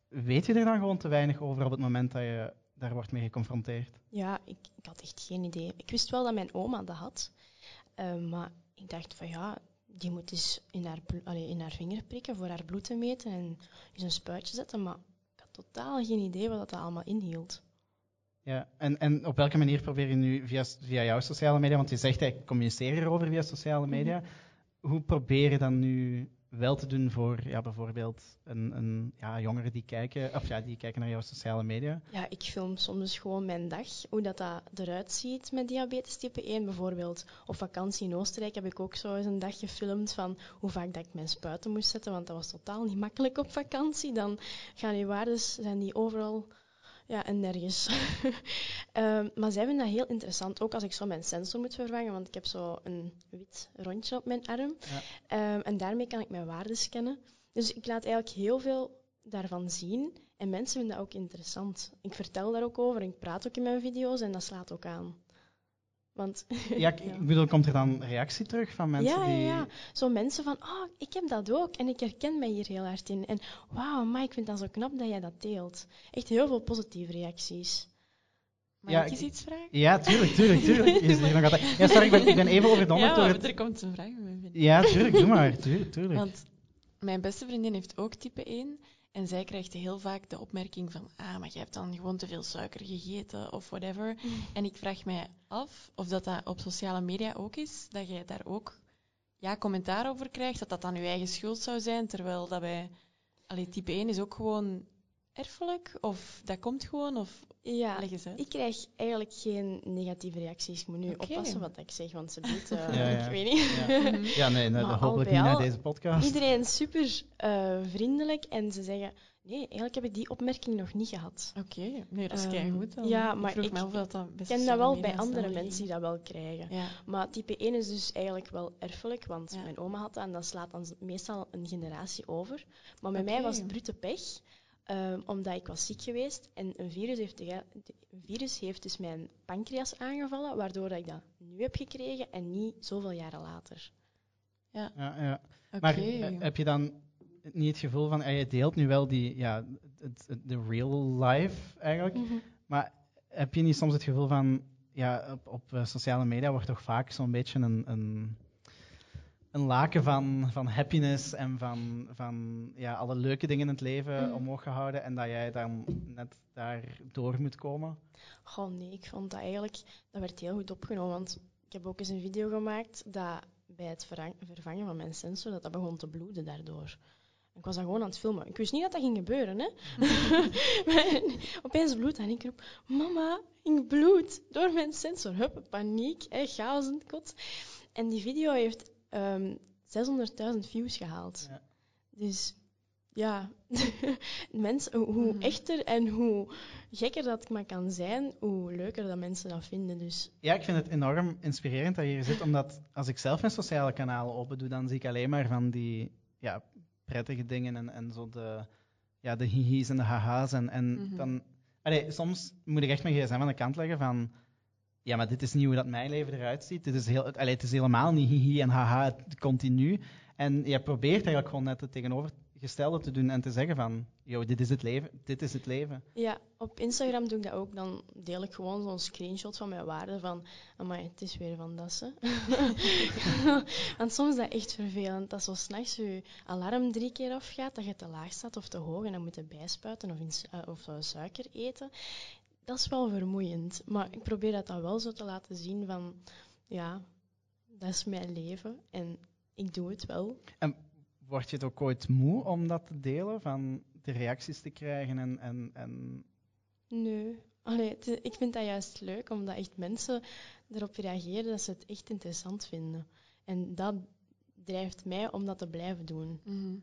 Weet je er dan gewoon te weinig over op het moment dat je daar wordt mee geconfronteerd? Ja, ik, ik had echt geen idee. Ik wist wel dat mijn oma dat had. eh, maar ik dacht van ja, die moet eens in haar, allee, in haar vinger prikken voor haar bloed te meten en eens een spuitje zetten. Maar ik had totaal geen idee wat dat allemaal inhield. Ja, en, en op welke manier probeer je nu via, via jouw sociale media, want je zegt ik communiceer erover via sociale media, hoe probeer je dan nu wel te doen voor ja, bijvoorbeeld een, een, ja, jongeren die kijken, of ja, die kijken naar jouw sociale media? Ja, ik film soms gewoon mijn dag, hoe dat, dat eruit ziet met diabetes type 1 bijvoorbeeld. Op vakantie in Oostenrijk heb ik ook zo eens een dag gefilmd van hoe vaak dat ik mijn spuiten moest zetten, want dat was totaal niet makkelijk op vakantie. Dan gaan die waardes, zijn die overal ja, en nergens. [LAUGHS] Ehm, maar zij vinden dat heel interessant, ook als ik zo mijn sensor moet vervangen, want ik heb zo een wit rondje op mijn arm. Ja. Ehm, en daarmee kan ik mijn waarden scannen. Dus ik laat eigenlijk heel veel daarvan zien. En mensen vinden dat ook interessant. Ik vertel daar ook over, ik praat ook in mijn video's en dat slaat ook aan. Want, [LAUGHS] Ja, ik, ik bedoel, komt er dan reactie terug van mensen ja, die... ja, ja. Zo mensen van, oh, ik heb dat ook en ik herken mij hier heel hard in. En wauw, maar ik vind dat zo knap dat jij dat deelt. Echt heel veel positieve reacties. Mag Ja, ik eens iets vragen? Ja, tuurlijk, tuurlijk, tuurlijk. [LAUGHS] Is nog altijd... Ja, sorry, ik ben, ik ben even overdonderd Ja, door het... er komt een vraag mijn. Ja, tuurlijk, doe maar. Tuurlijk, tuurlijk. Want mijn beste vriendin heeft ook type 1. En zij krijgt heel vaak de opmerking van, ah, maar jij hebt dan gewoon te veel suiker gegeten of whatever. En ik vraag mij af of dat, dat op sociale media ook is, dat jij daar ook ja, commentaar over krijgt, dat dat dan je eigen schuld zou zijn, terwijl dat bij... Allee, type 1 is ook gewoon erfelijk, of dat komt gewoon, of Ja, ik krijg eigenlijk geen negatieve reacties. Ik moet nu oppassen wat ik zeg, want ze doet, eh, [LAUGHS] Ja, ja. ik weet niet. Ja, [LAUGHS] ja nee, al hopelijk niet naar deze podcast. Iedereen is super eh, vriendelijk en ze zeggen, nee, eigenlijk heb ik die opmerking nog niet gehad. Oké, nee, dat is Ehm, keigoed dan. ja, ik maar vroeg ik of dat dan Ik best ken dat wel bij andere mensen die dat wel krijgen. Ja. Maar type 1 is dus eigenlijk wel erfelijk, want Ja. mijn oma had dat en dat slaat dan meestal een generatie over. Maar bij mij was het brute pech, ehm, omdat ik was ziek geweest en een virus heeft, een virus heeft dus mijn pancreas aangevallen, waardoor dat ik dat nu heb gekregen en niet zoveel jaren later. Ja, ja. Oké. Maar eh, heb je dan niet het gevoel van, eh, je deelt nu wel die, ja, de real life eigenlijk, maar heb je niet soms het gevoel van, ja, op, op eh, sociale media wordt toch vaak zo'n beetje een, een, een laken van, van happiness en van, van ja, alle leuke dingen in het leven Mhm. omhoog gehouden en dat jij dan net daar door moet komen? Goh, nee, ik vond dat eigenlijk, dat werd heel goed opgenomen, want ik heb ook eens een video gemaakt dat bij het vervangen van mijn sensor, dat dat begon te bloeden daardoor. Ik was dan gewoon aan het filmen. Ik wist niet dat dat ging gebeuren, hè. [LAUGHS] [LAUGHS] Maar opeens bloed en ik roep, mama, ik bloed door mijn sensor. Hup, paniek, hè, chaos in het kot. En die video heeft ehm 600.000 views gehaald. Ja. Dus ja, [LAUGHS] mensen, hoe- hoe Mhm. echter en hoe gekker dat ik maar kan zijn, hoe leuker dat mensen dat vinden. Dus Ja, ik vind het enorm inspirerend dat je hier zit, omdat als ik zelf mijn sociale kanalen open doe, dan zie ik alleen maar van die ja, prettige dingen en, en zo de, ja, de hihi's en de haha's. En, en Mhm. dan, allee, soms moet ik echt mijn gsm aan de kant leggen van, ja, maar dit is niet hoe dat mijn leven eruit ziet. Dit is heel, het is helemaal niet hihi en haha, het, continu. En je probeert eigenlijk gewoon net het tegenovergestelde te doen en te zeggen van, yo, dit is het leven, dit is het leven. ja, op Instagram doe ik dat ook. Dan deel ik gewoon zo'n screenshot van mijn waarde van, amai, het is weer van Dassen. [LAUGHS] Want soms is dat echt vervelend. Dat zo s'nachts je alarm drie keer afgaat, dat je te laag staat of te hoog en dan moet je bijspuiten of, eh, of eh, suiker eten. Dat is wel vermoeiend. Maar ik probeer dat dan wel zo te laten zien van, ja, dat is mijn leven en ik doe het wel. Word je het ook ooit moe om dat te delen, van de reacties te krijgen en, en, en Nee. Allee, ik vind dat juist leuk, omdat echt mensen erop reageren dat ze het echt interessant vinden. En dat drijft mij om dat te blijven doen. Mhm.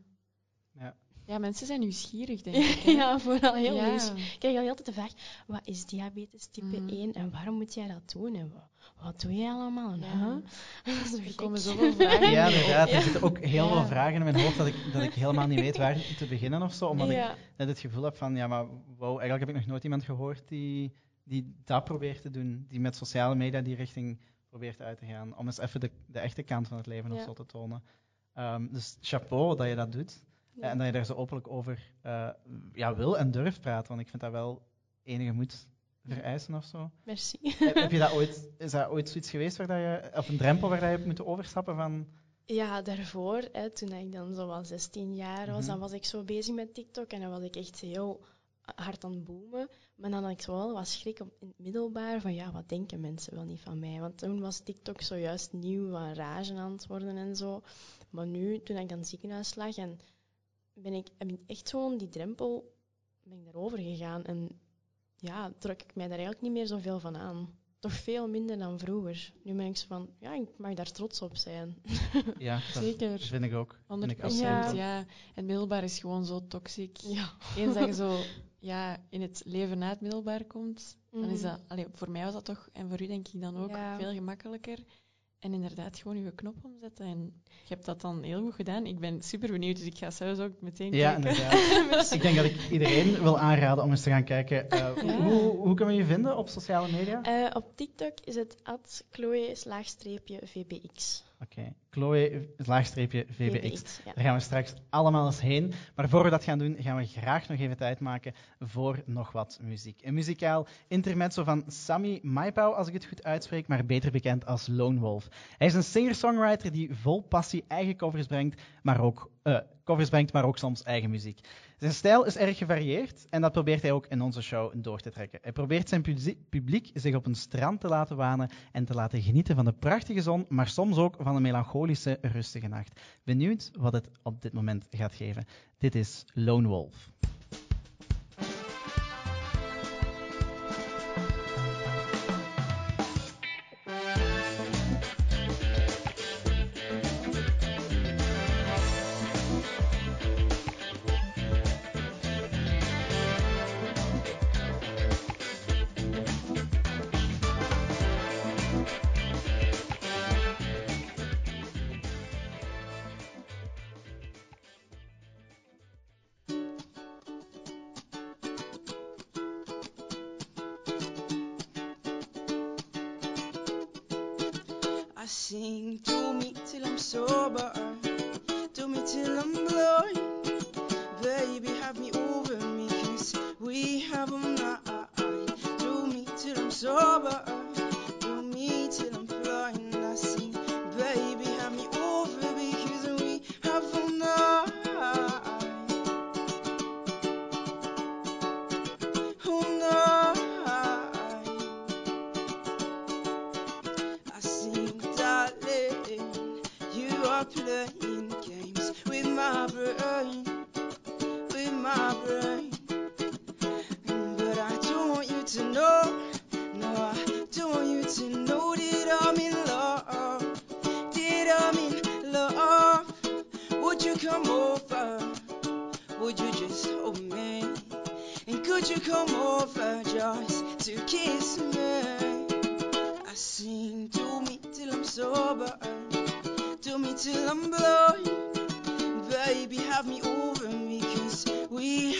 Ja. Ja, mensen zijn nieuwsgierig, denk [LAUGHS] ik. hè. ja, vooral heel Ja. nieuws. Ik krijg altijd de vraag, wat is diabetes type Mhm. 1 en waarom moet jij dat doen? En wa- wat doe jij allemaal? En, Ja. [LAUGHS] Er komen zoveel vragen. [LAUGHS] Ja, inderdaad. Ja. Er zitten ook heel veel vragen in mijn hoofd dat ik, dat ik helemaal niet weet waar te beginnen of zo. Omdat ik net het gevoel heb van, ja, maar wow, eigenlijk heb ik nog nooit iemand gehoord die, die dat probeert te doen. Die met sociale media die richting probeert uit te gaan. Om eens even de, de echte kant van het leven of zo te tonen. Ehm, dus chapeau dat je dat doet. Ja. En dat je daar zo openlijk over eh, ja, wil en durft praten. Want ik vind dat wel enige moed vereisen of zo. Merci. heb je dat ooit, is dat ooit zoiets geweest waar dat je, of een drempel waar dat je hebt moeten overstappen van... Ja, daarvoor, hè, toen ik dan zo wel 16 jaar was, Mhm. dan was ik zo bezig met TikTok en dan was ik echt heel hard aan het boomen. Maar dan had ik zo wel wat schrik op, in het middelbaar van ja, wat denken mensen wel niet van mij? Want toen was TikTok zojuist nieuw, van rage aan het worden en zo. Maar nu, toen ik dan ziekenhuis lag, en ben ik, heb ik echt gewoon die drempel ben ik daarover gegaan. En ja, trok ik mij daar eigenlijk niet meer zoveel van aan. Toch veel minder dan vroeger. Nu ben ik zo van, ja, ik mag daar trots op zijn. Ja, [LAUGHS] dat Zeker. vind ik ook. 100 Vind ik absoluut procent, ook. ja. Het middelbaar is gewoon zo toxic. Ja. Eens dat je zo ja, in het leven na het middelbaar komt, dan is Mhm. dat... Allee, voor mij was dat toch, en voor u denk ik dan ook, Ja. veel gemakkelijker. En inderdaad gewoon je knop omzetten. En je hebt dat dan heel goed gedaan. Ik ben super benieuwd, dus ik ga zelfs ook meteen Ja, kijken. inderdaad. [LAUGHS] ik denk dat ik iedereen wil aanraden om eens te gaan kijken. eh, Ja. hoe, hoe kunnen we je vinden op sociale media? Eh, op TikTok is het at Chloe-VBX. Oké, Chloe, laagstreepje VBX. ja. Daar gaan we straks allemaal eens heen. Maar voor we dat gaan doen, gaan we graag nog even tijd maken voor nog wat muziek. Een muzikaal intermezzo van Sami Maipau, als ik het goed uitspreek, maar beter bekend als Lone Wolf. Hij is een singer-songwriter die vol passie eigen covers brengt, maar ook, eh, covers brengt, maar ook soms eigen muziek. Zijn stijl is erg gevarieerd en dat probeert hij ook in onze show door te trekken. Hij probeert zijn pu- publiek zich op een strand te laten wanen en te laten genieten van de prachtige zon, maar soms ook van een melancholische, rustige nacht. Benieuwd wat het op dit moment gaat geven. Dit is Lone Wolf.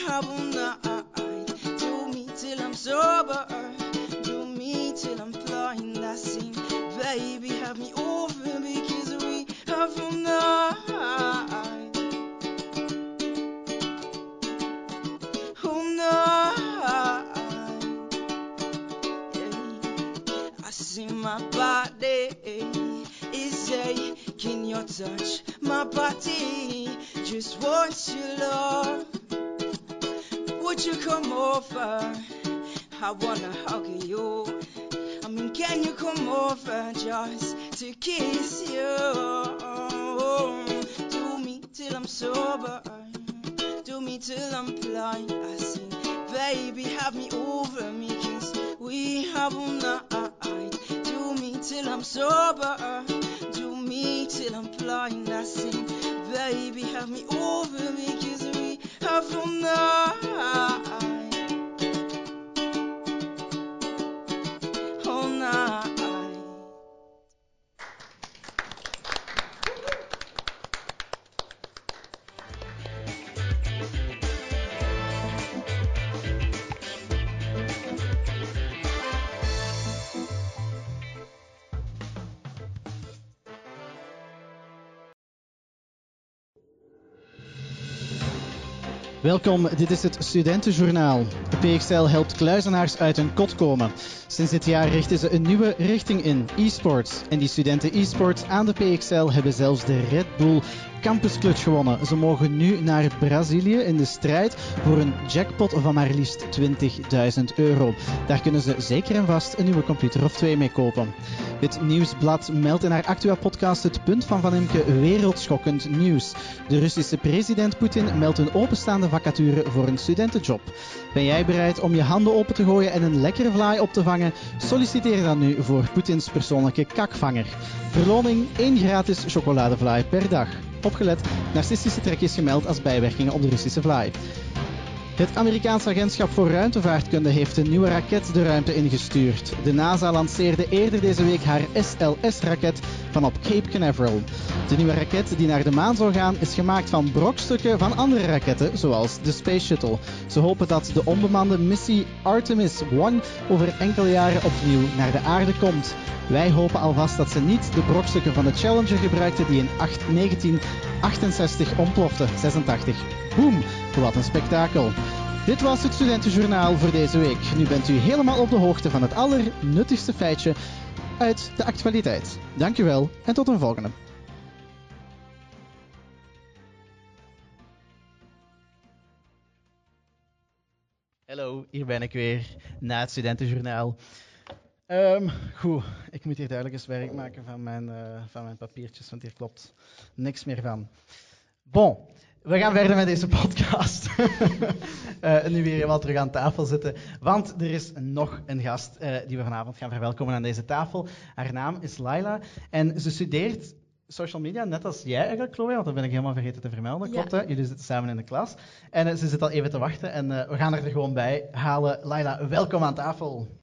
Night. Do me till I'm sober, do me till I'm. I baby, have me over cause we night. Night. Yeah. I see my body is aching your touch. My body just wants your love. Would you come over? I wanna hug you. I mean, can you come over just to kiss you? Do me till I'm sober. Do me till I'm blind. I sing, baby, have me over me, cause we have all night. Do me till I'm sober. Do me till I'm blind. I sing, baby, have me over me, cause we have all Welkom, dit is het Studentenjournaal. De PXL helpt kluizenaars uit hun kot komen. Sinds dit jaar richten ze een nieuwe richting in, e-sports. En die studenten e-sports aan de PXL hebben zelfs de Red Bull Campus Clutch gewonnen. Ze mogen nu naar Brazilië in de strijd voor een jackpot van maar liefst 20.000 euro. Daar kunnen ze zeker en vast een nieuwe computer of twee mee kopen. Het Nieuwsblad meldt in haar actueel podcast Het Punt van Van Imke wereldschokkend nieuws. De Russische president Poetin meldt een openstaande vacature voor een studentenjob. Ben jij bereid om je handen open te gooien en een lekkere vlaai op te vangen? Solliciteer dan nu voor Poetins persoonlijke kakvanger. Verloning 1 gratis chocoladevlaai per dag. Opgelet, narcistische trekjes gemeld als bijwerkingen op de Russische vlaai. Het Amerikaanse agentschap voor ruimtevaartkunde heeft een nieuwe raket de ruimte ingestuurd. De NASA lanceerde eerder deze week haar SLS-raket vanop Cape Canaveral. De nieuwe raket die naar de maan zou gaan is gemaakt van brokstukken van andere raketten, zoals de Space Shuttle. Ze hopen dat de onbemande missie Artemis 1 over enkele jaren opnieuw naar de aarde komt. Wij hopen alvast dat ze niet de brokstukken van de Challenger gebruikten die in 1968 ontplofte. 86. Boom! Wat een spektakel. Dit was het Studentenjournaal voor deze week. Nu bent u helemaal op de hoogte van het allernuttigste feitje uit de actualiteit. Dankjewel en tot een volgende. Hallo, hier ben ik weer na het Studentenjournaal. Um, goed, ik moet hier duidelijk eens werk maken van mijn, uh, van mijn papiertjes, want hier klopt niks meer van. Bon, we gaan verder met deze podcast. uh, [LAUGHS] nu weer helemaal terug aan tafel zitten. Want er is nog een gast uh, die we vanavond gaan verwelkomen aan deze tafel. Haar naam is Laila. En ze studeert social media, net als jij eigenlijk, Chloe. Want dat ben ik helemaal vergeten te vermelden. Klopt, hè? Jullie zitten samen in de klas. En uh, ze zit al even te wachten. En we gaan er gewoon bij halen. Laila, welkom aan tafel.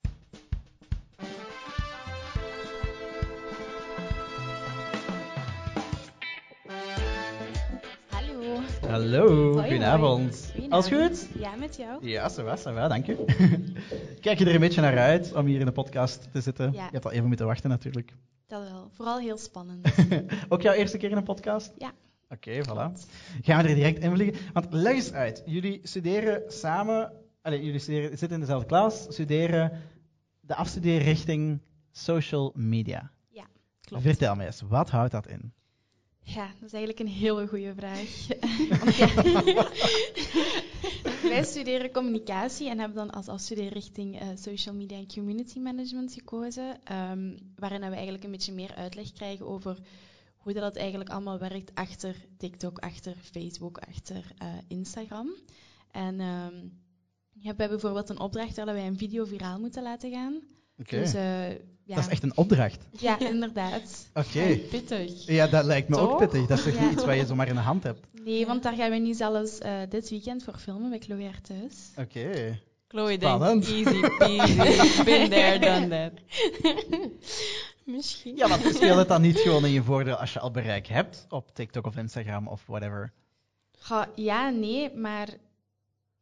Hallo, goedenavond. Alles goed? Ja, met jou? Ja, zo was, zo was, dank je. [LAUGHS] Kijk je er een beetje naar uit om hier in de podcast te zitten? Ja. Je hebt al even moeten wachten natuurlijk. Dat wel, vooral heel spannend. [LAUGHS] Ook jouw eerste keer in een podcast? Ja. Oké, okay, voilà. Gaan we er direct in vliegen? Want leg eens uit, jullie studeren samen, allez, jullie studeren, zitten in dezelfde klas, studeren de afstudeerrichting social media. Ja, klopt. Vertel me eens, wat houdt dat in? Ja, dat is eigenlijk een hele goede vraag. [LAUGHS] [LAUGHS] Wij studeren communicatie en hebben dan als afstudeerrichting uh, social media en community management gekozen, um, waarin we eigenlijk een beetje meer uitleg krijgen over hoe dat eigenlijk allemaal werkt achter TikTok, achter Facebook, achter uh, Instagram. En um, we hebben bijvoorbeeld een opdracht dat wij een video viraal moeten laten gaan. Okay. Dus, uh, ja. Dat is echt een opdracht. Ja, inderdaad. Oké. Okay. Pittig. Ja, dat lijkt me Toch? ook pittig. Dat is toch Ja. niet iets wat je zomaar in de hand hebt? Nee, want daar gaan we nu zelfs uh, dit weekend voor filmen bij Chloe haar thuis. Oké. Chloe Spannend. denkt, easy peasy, [LAUGHS] been there, done that. [LAUGHS] Misschien. Ja, want speelt het dan niet gewoon in je voordeel als je al bereik hebt op TikTok of Instagram of whatever? Goh, ja, nee, maar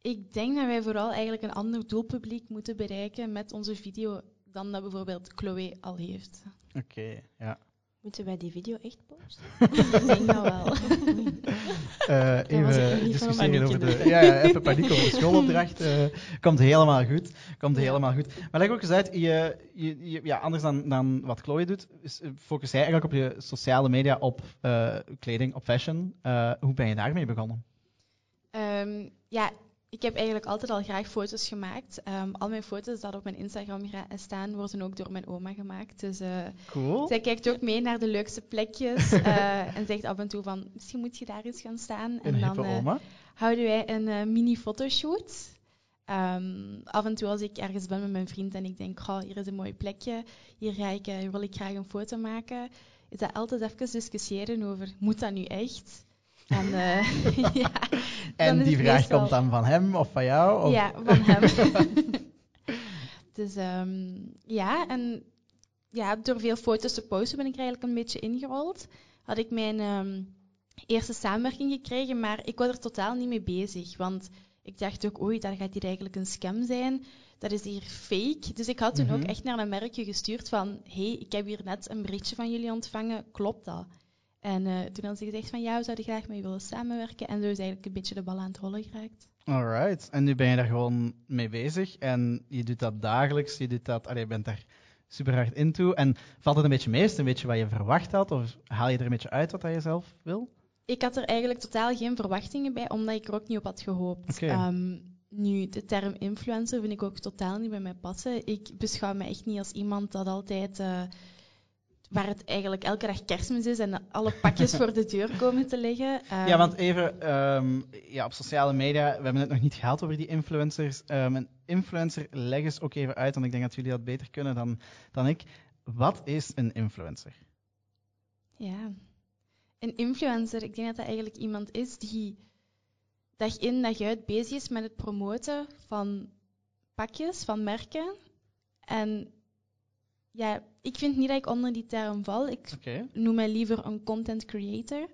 ik denk dat wij vooral eigenlijk een ander doelpubliek moeten bereiken met onze video dan dat bijvoorbeeld Chloe al heeft. Oké, ja. Moeten wij die video echt posten? [LAUGHS] ik denk dat wel. [LAUGHS] Eh, nog even discussiëren over de, ja, ja, even paniek over de schoolopdracht. eh, komt helemaal goed. Komt Ja. helemaal goed. Maar leg ook eens uit, je, je, je- ja, anders dan, dan wat Chloe doet, eh, focus jij eigenlijk op je sociale media, op eh, kleding, op fashion. Eh, hoe ben je daarmee begonnen? Ehm, ja, ik heb eigenlijk altijd al graag foto's gemaakt. Ehm, al mijn foto's dat op mijn Instagram gra- staan, worden ook door mijn oma gemaakt. Dus eh, Cool. zij kijkt ook mee naar de leukste plekjes [LAUGHS] eh, en zegt af en toe van, misschien moet je daar eens gaan staan. Een En dan eh, houden wij een eh, mini fotoshoot. Ehm, af en toe als ik ergens ben met mijn vriend en ik denk, goh, hier is een mooi plekje, hier, ga ik, hier wil ik graag een foto maken, is dat altijd even discussiëren over, moet dat nu echt? En, eh, [LAUGHS] ja, En die vraag meestal- komt dan van hem of van jou? Of? Ja, van hem. [LAUGHS] [LAUGHS] dus ehm, ja, en ja, door veel foto's te posten ben ik er eigenlijk een beetje ingerold. Had ik mijn ehm, eerste samenwerking gekregen, maar ik was er totaal niet mee bezig. Want ik dacht ook, oei, dat gaat hier eigenlijk een scam zijn. Dat is hier fake. Dus ik had toen Mhm. ook echt naar een merkje gestuurd van, hey, ik heb hier net een berichtje van jullie ontvangen, klopt dat? En eh, toen hadden ze gezegd van, ja, we zouden graag met je willen samenwerken. En zo is eigenlijk een beetje de bal aan het rollen geraakt. Alright. En nu ben je daar gewoon mee bezig en je doet dat dagelijks. Je doet dat, allee, je bent daar super hard into. En valt het een beetje mee? Is het een beetje wat je verwacht had? Of haal je er een beetje uit wat je zelf wil? Ik had er eigenlijk totaal geen verwachtingen bij, omdat ik er ook niet op had gehoopt. Ehm, nu, de term influencer vind ik ook totaal niet bij mij passen. Ik beschouw me echt niet als iemand dat altijd... eh, waar het eigenlijk elke dag kerstmis is en alle pakjes voor de deur komen te liggen. Ja, Ehm, want even ja, ja, op sociale media, we hebben het nog niet gehad over die influencers. Ehm, een influencer, leg eens ook even uit, want ik denk dat jullie dat beter kunnen dan, dan ik. Wat is een influencer? Ja. Een influencer, ik denk dat dat eigenlijk iemand is die dag in dag uit bezig is met het promoten van pakjes, van merken. En ja, ik vind niet dat ik onder die term val. Ik noem mij liever een content creator.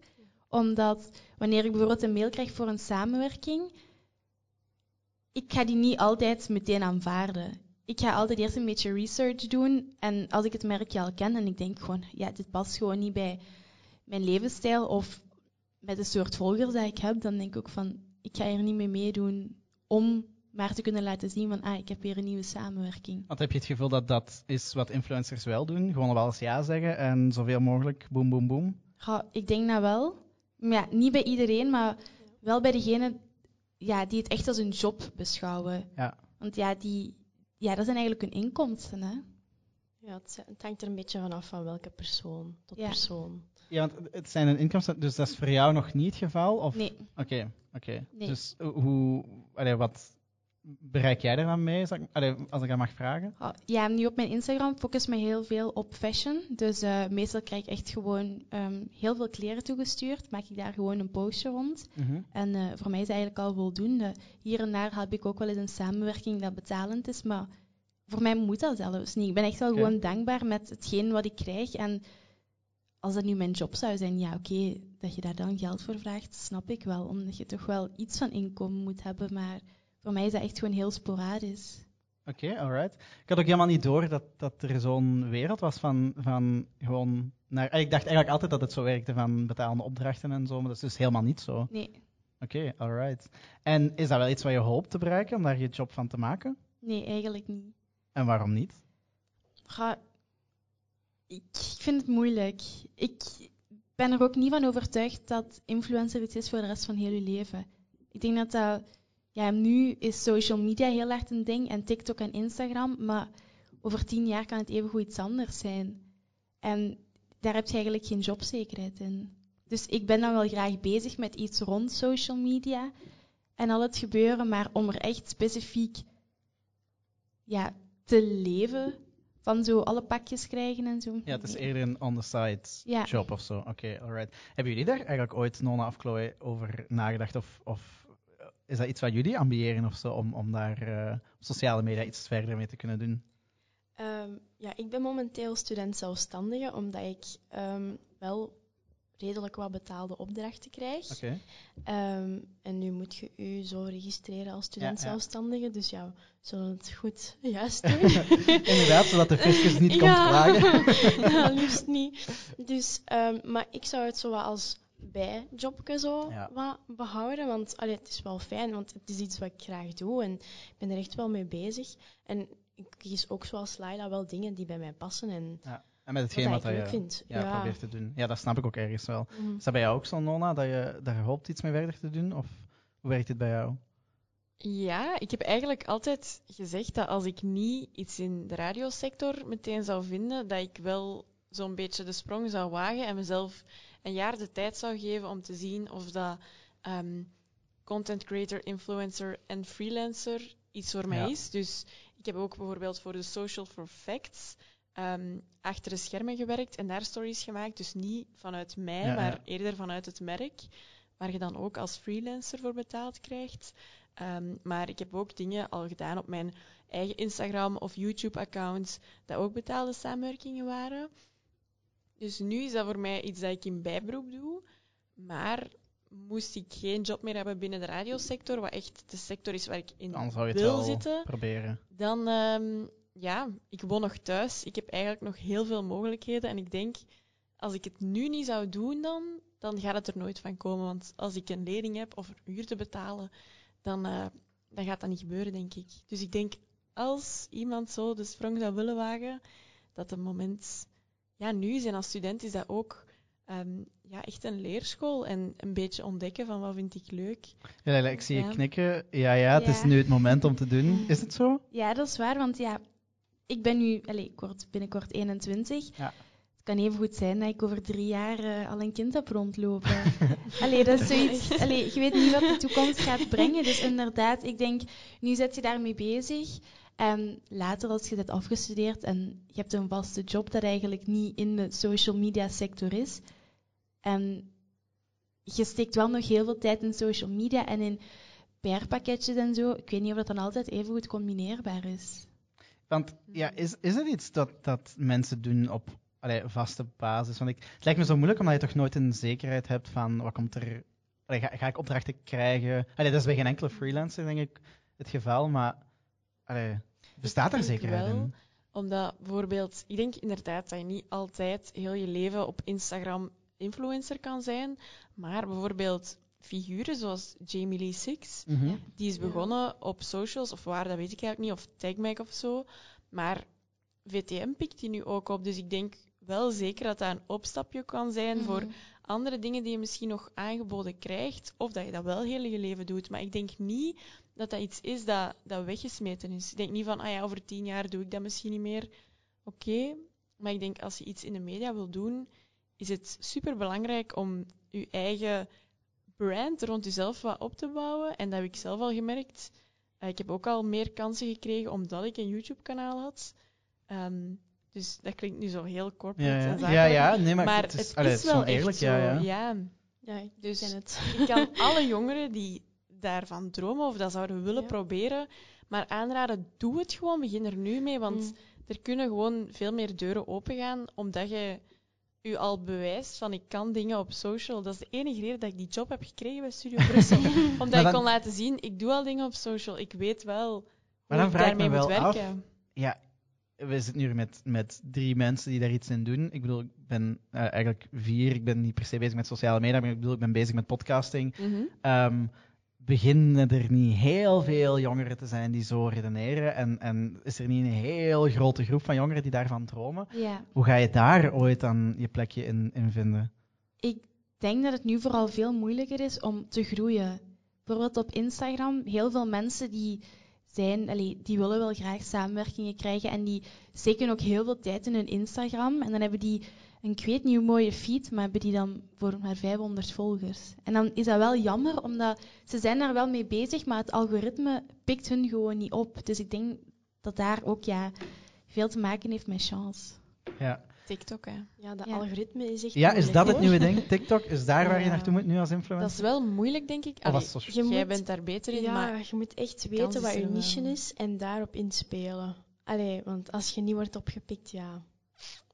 Omdat wanneer ik bijvoorbeeld een mail krijg voor een samenwerking, ik ga die niet altijd meteen aanvaarden. Ik ga altijd eerst een beetje research doen. En als ik het merkje al ken en ik denk gewoon, ja, dit past gewoon niet bij mijn levensstijl of met de soort volgers dat ik heb, dan denk ik ook van, ik ga hier niet mee meedoen om maar te kunnen laten zien van, ah, ik heb weer een nieuwe samenwerking. Want heb je het gevoel dat dat is wat influencers wel doen? Gewoon wel eens ja zeggen en zoveel mogelijk boem, boem, boem? Ja, ik denk dat wel. Maar ja, niet bij iedereen, maar wel bij degenen ja, die het echt als een job beschouwen. Ja. Want ja, die, ja, dat zijn eigenlijk hun inkomsten. Hè? Ja, het, hangt er een beetje vanaf van welke persoon tot Ja. persoon. Ja, want het zijn een inkomsten, dus dat is voor jou nog niet het geval? Of? Nee, Oké, oké. Nee. Dus eh, hoe, allee, wat bereik jij er dan mee, als ik dat mag vragen? Ah, ja, nu op mijn Instagram focus ik me heel veel op fashion. Dus eh, meestal krijg ik echt gewoon ehm, heel veel kleren toegestuurd. Maak ik daar gewoon een postje rond. En eh, voor mij is het eigenlijk al voldoende. Hier en daar heb ik ook wel eens een samenwerking dat betalend is, maar voor mij moet dat zelfs niet. Ik ben echt wel gewoon dankbaar met hetgeen wat ik krijg. En als dat nu mijn job zou zijn, ja oké, dat je daar dan geld voor vraagt, snap ik wel. Omdat je toch wel iets van inkomen moet hebben, maar voor mij is dat echt gewoon heel sporadisch. Oké, alright. Ik had ook helemaal niet door dat, dat er zo'n wereld was van, van gewoon naar. Ik dacht eigenlijk altijd dat het zo werkte van betalende opdrachten en zo, maar dat is dus helemaal niet zo. Nee, Oké, alright. En is dat wel iets wat je hoopt te bereiken, om daar je job van te maken? nee, eigenlijk niet. En waarom niet? Ga, ik vind het moeilijk. Ik ben er ook niet van overtuigd dat influencer iets is voor de rest van heel je leven. Ik denk dat dat... Ja, nu is social media heel erg een ding en TikTok en Instagram, maar over tien jaar kan het evengoed iets anders zijn. En daar heb je eigenlijk geen jobzekerheid in. Dus ik ben dan wel graag bezig met iets rond social media en al het gebeuren, maar om er echt specifiek ja, te leven, van zo alle pakjes krijgen en zo. Ja, het is eerder een on-the-side Ja. job of zo. Oké, alright. Hebben jullie daar eigenlijk ooit, Nona of Chloe, over nagedacht? Of, of is dat iets wat jullie ambiëren of zo, om, om daar eh, op sociale media iets verder mee te kunnen doen? Ehm, ja, ik ben momenteel student zelfstandige, omdat ik ehm, wel redelijk wat betaalde opdrachten krijg. Oké. Ehm, en nu moet je u zo registreren als student Ja, ja. zelfstandige, dus ja, we zullen het goed [LAUGHS] juist [LAUGHS] doen. Inderdaad, zodat de fiscus niet komt ja. vragen. [LAUGHS] ja, liefst niet. Dus, maar ik zou het zo wat als bijjobje zo Ja. wat behouden, want allee, het is wel fijn, want het is iets wat ik graag doe en ik ben er echt wel mee bezig. En ik kies ook zoals Laila wel dingen die bij mij passen en En met hetgeen wat je ja, Ja. probeert te doen. Ja, dat snap ik ook ergens wel. Mhm. Is dat bij jou ook zo, Nona, dat je daar hoopt iets mee verder te doen? Of hoe werkt het bij jou? Ja, ik heb eigenlijk altijd gezegd dat als ik niet iets in de radiosector meteen zou vinden, dat ik wel zo'n beetje de sprong zou wagen en mezelf een jaar de tijd zou geven om te zien of dat ehm, content creator, influencer en freelancer iets voor mij Ja. is. Dus ik heb ook bijvoorbeeld voor de Social for Facts ehm, achter de schermen gewerkt en daar stories gemaakt. Dus niet vanuit mij, Ja, ja. maar eerder vanuit het merk, waar je dan ook als freelancer voor betaald krijgt. Ehm, maar ik heb ook dingen al gedaan op mijn eigen Instagram of YouTube-account, dat ook betaalde samenwerkingen waren. Dus nu is dat voor mij iets dat ik in bijberoep doe. Maar moest ik geen job meer hebben binnen de radiosector, wat echt de sector is waar ik in Dan zou je wil zitten, proberen. dan, ehm, ja, ik woon nog thuis. Ik heb eigenlijk nog heel veel mogelijkheden. En ik denk, als ik het nu niet zou doen, dan, dan gaat het er nooit van komen. Want als ik een lening heb of een huur te betalen, dan, eh, dan gaat dat niet gebeuren, denk ik. Dus ik denk, als iemand zo de sprong zou willen wagen, dat het moment ja, nu. En als student is dat ook ehm, ja, echt een leerschool en een beetje ontdekken van wat vind ik leuk. Ja, ik zie je Ja. knikken. Ja, ja, het is nu het moment om te doen. Is het zo? Ja, dat is waar, want ja, ik ben nu allee, ik word binnenkort 21. Ja. Het kan even goed zijn dat ik over drie jaar eh, al een kind heb rondlopen. [LAUGHS] allee, dat is zoiets. [LAUGHS] Allee, je weet niet wat de toekomst gaat brengen. Dus inderdaad, ik denk, nu zet je daarmee bezig. En later, als je bent afgestudeerd en je hebt een vaste job dat eigenlijk niet in de social media sector is. En je steekt wel nog heel veel tijd in social media en in PR-pakketjes en zo. Ik weet niet of dat dan altijd even goed combineerbaar is. Want ja, is, is het iets dat, dat mensen doen op allee, vaste basis? Want ik, het lijkt me zo moeilijk omdat je toch nooit een zekerheid hebt van wat komt er. Ga, ga ik opdrachten krijgen? Dat is bij geen enkele freelancer, denk ik, het geval. Maar allee, bestaat er zekerheid wel. in? Omdat bijvoorbeeld, ik denk inderdaad dat je niet altijd heel je leven op Instagram influencer kan zijn. Maar bijvoorbeeld figuren zoals Jamie Lee Six, Mhm. die is begonnen op socials, of waar, dat weet ik eigenlijk niet, of TagMag of zo. Maar VTM pikt die nu ook op. Dus ik denk wel zeker dat dat een opstapje kan zijn Mhm. voor andere dingen die je misschien nog aangeboden krijgt, of dat je dat wel heel je leven doet. Maar ik denk niet dat dat iets is dat, dat weggesmeten is. Ik denk niet van, ah ja, over tien jaar doe ik dat misschien niet meer. Oké, maar ik denk als je iets in de media wil doen, is het super belangrijk om je eigen brand rond jezelf wat op te bouwen. En dat heb ik zelf al gemerkt. Eh, ik heb ook al meer kansen gekregen omdat ik een YouTube-kanaal had. Ehm, dus dat klinkt nu zo heel corporate Ja, en ja. zakelijk. ja, ja, nee, maar, maar het is, het allee, is het wel echt zo. Ja, ja. ja. Ik Dus- ken het. Ik kan alle jongeren die daarvan dromen of dat zouden willen Ja. proberen, maar aanraden, doe het gewoon. Begin er nu mee, want Mm. er kunnen gewoon veel meer deuren opengaan, omdat je u al bewijst van ik kan dingen op social. Dat is de enige reden dat ik die job heb gekregen bij Studio [LAUGHS] Brussel. omdat ik kon laten zien, ik doe al dingen op social. Ik weet wel hoe Maar dan ik vraag daarmee me moet wel af, werken. Ja, we zitten nu met, met drie mensen die daar iets in doen. Ik bedoel, ik ben eh, eigenlijk vier. Ik ben niet per se bezig met sociale media, maar ik bedoel, ik ben bezig met podcasting. Mhm. Ehm, beginnen er niet heel veel jongeren te zijn die zo redeneren? En, en is er niet een heel grote groep van jongeren die daarvan dromen? Hoe ga je daar ooit dan je plekje in, in vinden? ik denk dat het nu vooral veel moeilijker is om te groeien. Bijvoorbeeld op Instagram, heel veel mensen die zijn, allee, die willen wel graag samenwerkingen krijgen en die steken ook heel veel tijd in hun Instagram. En dan hebben die een, ik weet mooie feed, maar hebben die dan voor maar 500 volgers. En dan is dat wel jammer, omdat ze zijn daar wel mee bezig, maar het algoritme pikt hun gewoon niet op. Dus ik denk dat daar ook ja, veel te maken heeft met chance. Ja, TikTok, hè. Ja, dat Ja. algoritme is echt ja is dat het nieuwe ding? TikTok, is daar waar je naartoe moet nu als Dat influencer? is wel moeilijk, denk ik. Of Allee, Je jij moet- bent daar beter in, Ja, maar je moet echt weten wat je niche wel. is en daarop inspelen. Allee, want als je niet wordt opgepikt, ja.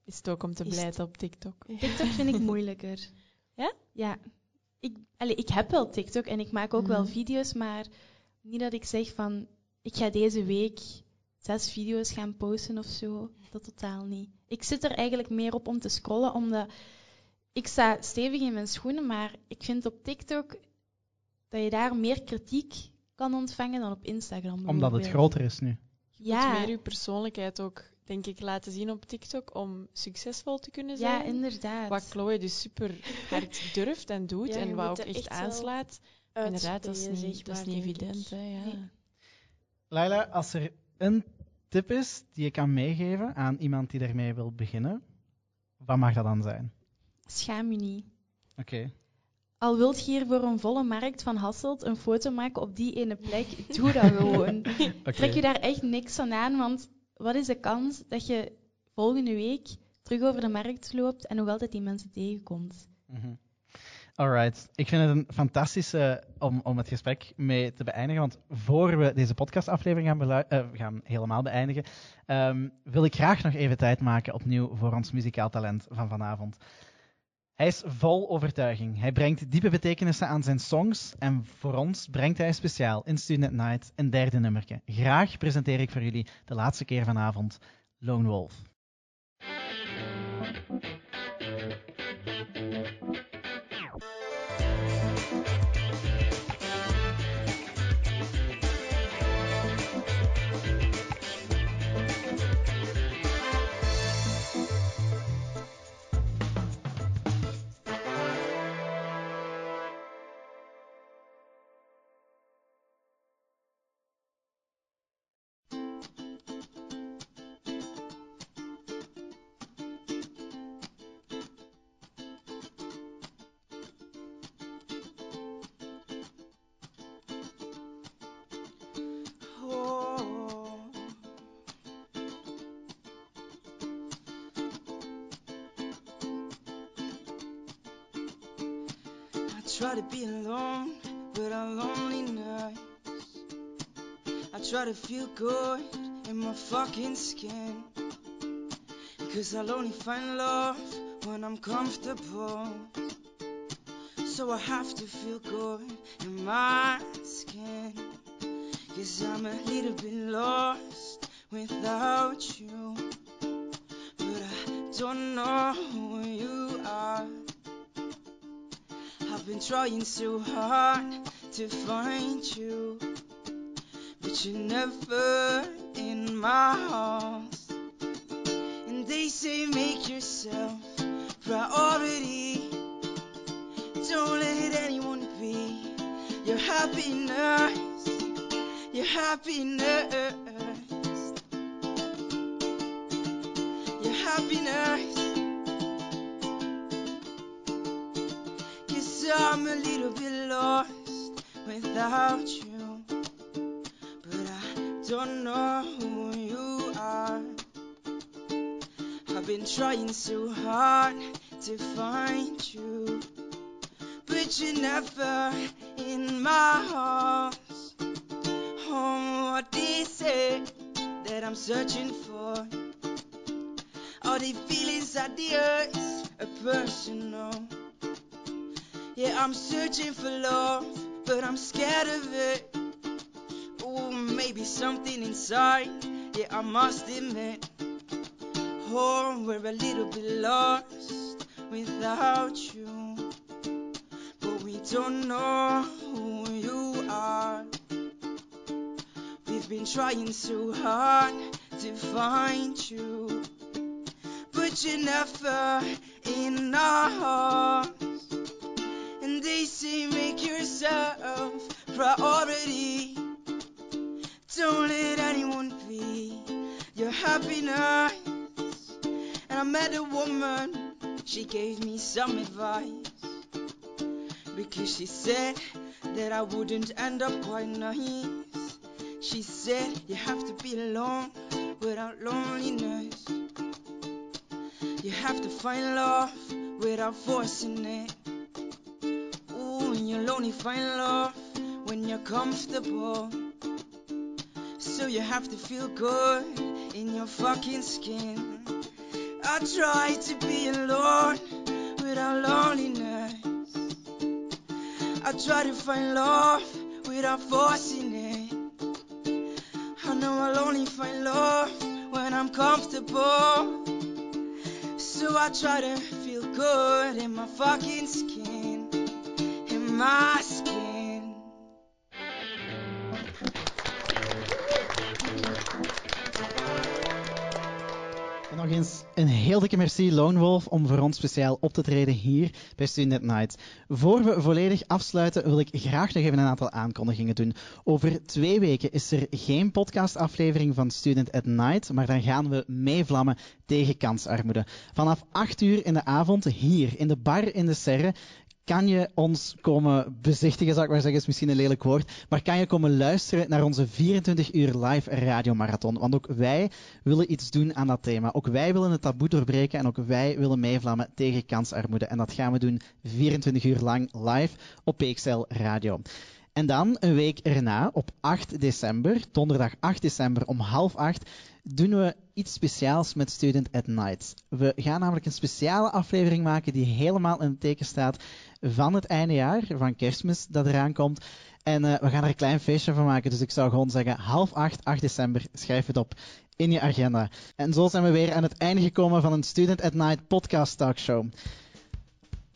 is het ook om te blijten op TikTok. [LAUGHS] TikTok vind ik moeilijker. Ja? Ja. Ik, allee, ik heb wel TikTok en ik maak ook wel Mhm. video's, maar niet dat ik zeg van ik ga deze week zes video's gaan posten of zo. Dat totaal niet. Ik zit er eigenlijk meer op om te scrollen, omdat ik sta stevig in mijn schoenen, maar ik vind op TikTok dat je daar meer kritiek kan ontvangen dan op Instagram. Omdat het groter is nu. Je Ja. moet meer je persoonlijkheid ook, denk ik, laten zien op TikTok om succesvol te kunnen Ja, zijn. inderdaad. wat Chloe dus super hard [LAUGHS] durft en doet Ja, en wat ook echt aanslaat. Inderdaad, dat is niet, dat is niet evident. Hè, ja. Nee. Laila, als er een tip is die je kan meegeven aan iemand die ermee wil beginnen, wat mag dat dan zijn? Schaam je niet. Oké. Al wilt je hier voor een volle markt van Hasselt een foto maken op die ene plek, doe dat gewoon. [LAUGHS] Trek je daar echt niks aan aan, want wat is de kans dat je volgende week terug over de markt loopt en nog altijd die mensen tegenkomt? Mhm. Alright. Ik vind het een fantastische om, om het gesprek mee te beëindigen. Want voor we deze podcastaflevering gaan, eh, gaan helemaal beëindigen, ehm, wil ik graag nog even tijd maken opnieuw voor ons muzikaal talent van vanavond. Hij is vol overtuiging. Hij brengt diepe betekenissen aan zijn songs. En voor ons brengt hij speciaal in Student Night een derde nummerke. Graag presenteer ik voor jullie de laatste keer vanavond Lone Wolf. Try to be alone without loneliness. I try to feel good in my fucking skin. Cause I'll only find love when I'm comfortable. So I have to feel good in my skin. Cause I'm a little bit lost without you. But I don't know trying so hard to find you. But you're never in my heart. And they say make yourself priority. Don't let anyone be your happiness. Your happiness. Lost without you. But I don't know who you are. I've been trying so hard to find you. But you're never in my heart. Oh, what they say that I'm searching for. All the feelings are the earth, personal. Yeah, I'm searching for love, but I'm scared of it. Oh, maybe something inside, yeah, I must admit. Oh, we're a little bit lost without you. But we don't know who you are. We've been trying so hard to find you. But you're never in our hearts. And they say make yourself priority. Don't let anyone be your happiness. And I met a woman, she gave me some advice. Because she said that I wouldn't end up quite nice. She said you have to be alone without loneliness. You have to find love without forcing it. You'll only find love when you're comfortable. So you have to feel good in your fucking skin. I try to be alone without loneliness. I try to find love without forcing it. I know I'll only find love when I'm comfortable. So I try to feel good in my fucking skin. My. En nog eens een heel dikke merci Lone Wolf om voor ons speciaal op te treden hier bij Student Night. Voor we volledig afsluiten wil ik graag nog even een aantal aankondigingen doen. Over twee weken is er geen podcastaflevering van Student at Night, maar dan gaan we meevlammen tegen kansarmoede. Vanaf 8 uur in de avond hier in de bar in de Serre kan je ons komen bezichtigen, zou ik maar zeggen, is misschien een lelijk woord, maar kan je komen luisteren naar onze 24 uur live radiomarathon. Want ook wij willen iets doen aan dat thema. Ook wij willen het taboe doorbreken en ook wij willen meevlammen tegen kansarmoede. En dat gaan we doen 24 uur lang live op PXL Radio. En dan een week erna, op 8 december, donderdag 8 december om half acht, doen we iets speciaals met Student at Night. We gaan namelijk een speciale aflevering maken die helemaal in het teken staat van het eindejaar, van kerstmis dat eraan komt. En uh, we gaan er een klein feestje van maken. Dus ik zou gewoon zeggen, half acht, 8 december, schrijf het op in je agenda. En zo zijn we weer aan het einde gekomen van een Student at Night podcast talkshow.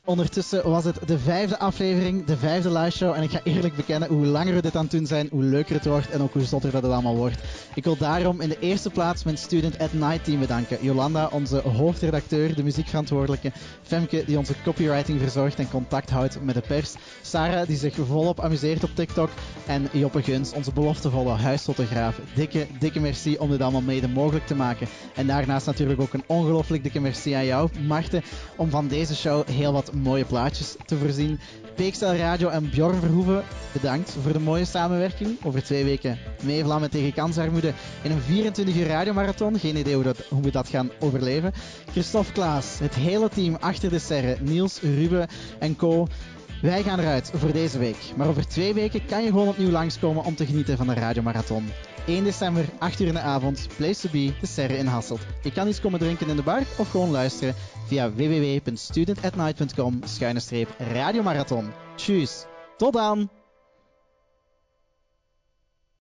Ondertussen was het de vijfde aflevering, de vijfde live show. En ik ga eerlijk bekennen, hoe langer we dit aan het doen zijn, hoe leuker het wordt en ook hoe zotter dat het allemaal wordt. Ik wil daarom in de eerste plaats mijn Student at Night team bedanken. Jolanda, onze hoofdredacteur, de muziekverantwoordelijke. Femke, die onze copywriting verzorgt en contact houdt met de pers. Sarah, die zich volop amuseert op TikTok. En Joppe Guns, onze beloftevolle huisfotograaf. Dikke, dikke merci om dit allemaal mede mogelijk te maken. En daarnaast natuurlijk ook een ongelooflijk dikke merci aan jou, Marten, om van deze show heel wat mooie plaatjes te voorzien. PXL Radio en Bjorn Verhoeven, bedankt voor de mooie samenwerking. Over twee weken meevlammen tegen kansarmoede in een 24 uur radiomarathon. Geen idee hoe, dat, hoe we dat gaan overleven. Christophe Klaas, het hele team achter de serre, Niels, Ruben en co. Wij gaan eruit voor deze week. Maar over twee weken kan je gewoon opnieuw langskomen om te genieten van de radiomarathon. 1 december, 8 uur in de avond, Place to Be, de Serre in Hasselt. Je kan iets komen drinken in de bar of gewoon luisteren via www.studentatnight.com schuine radiomarathon. Tjus, tot dan!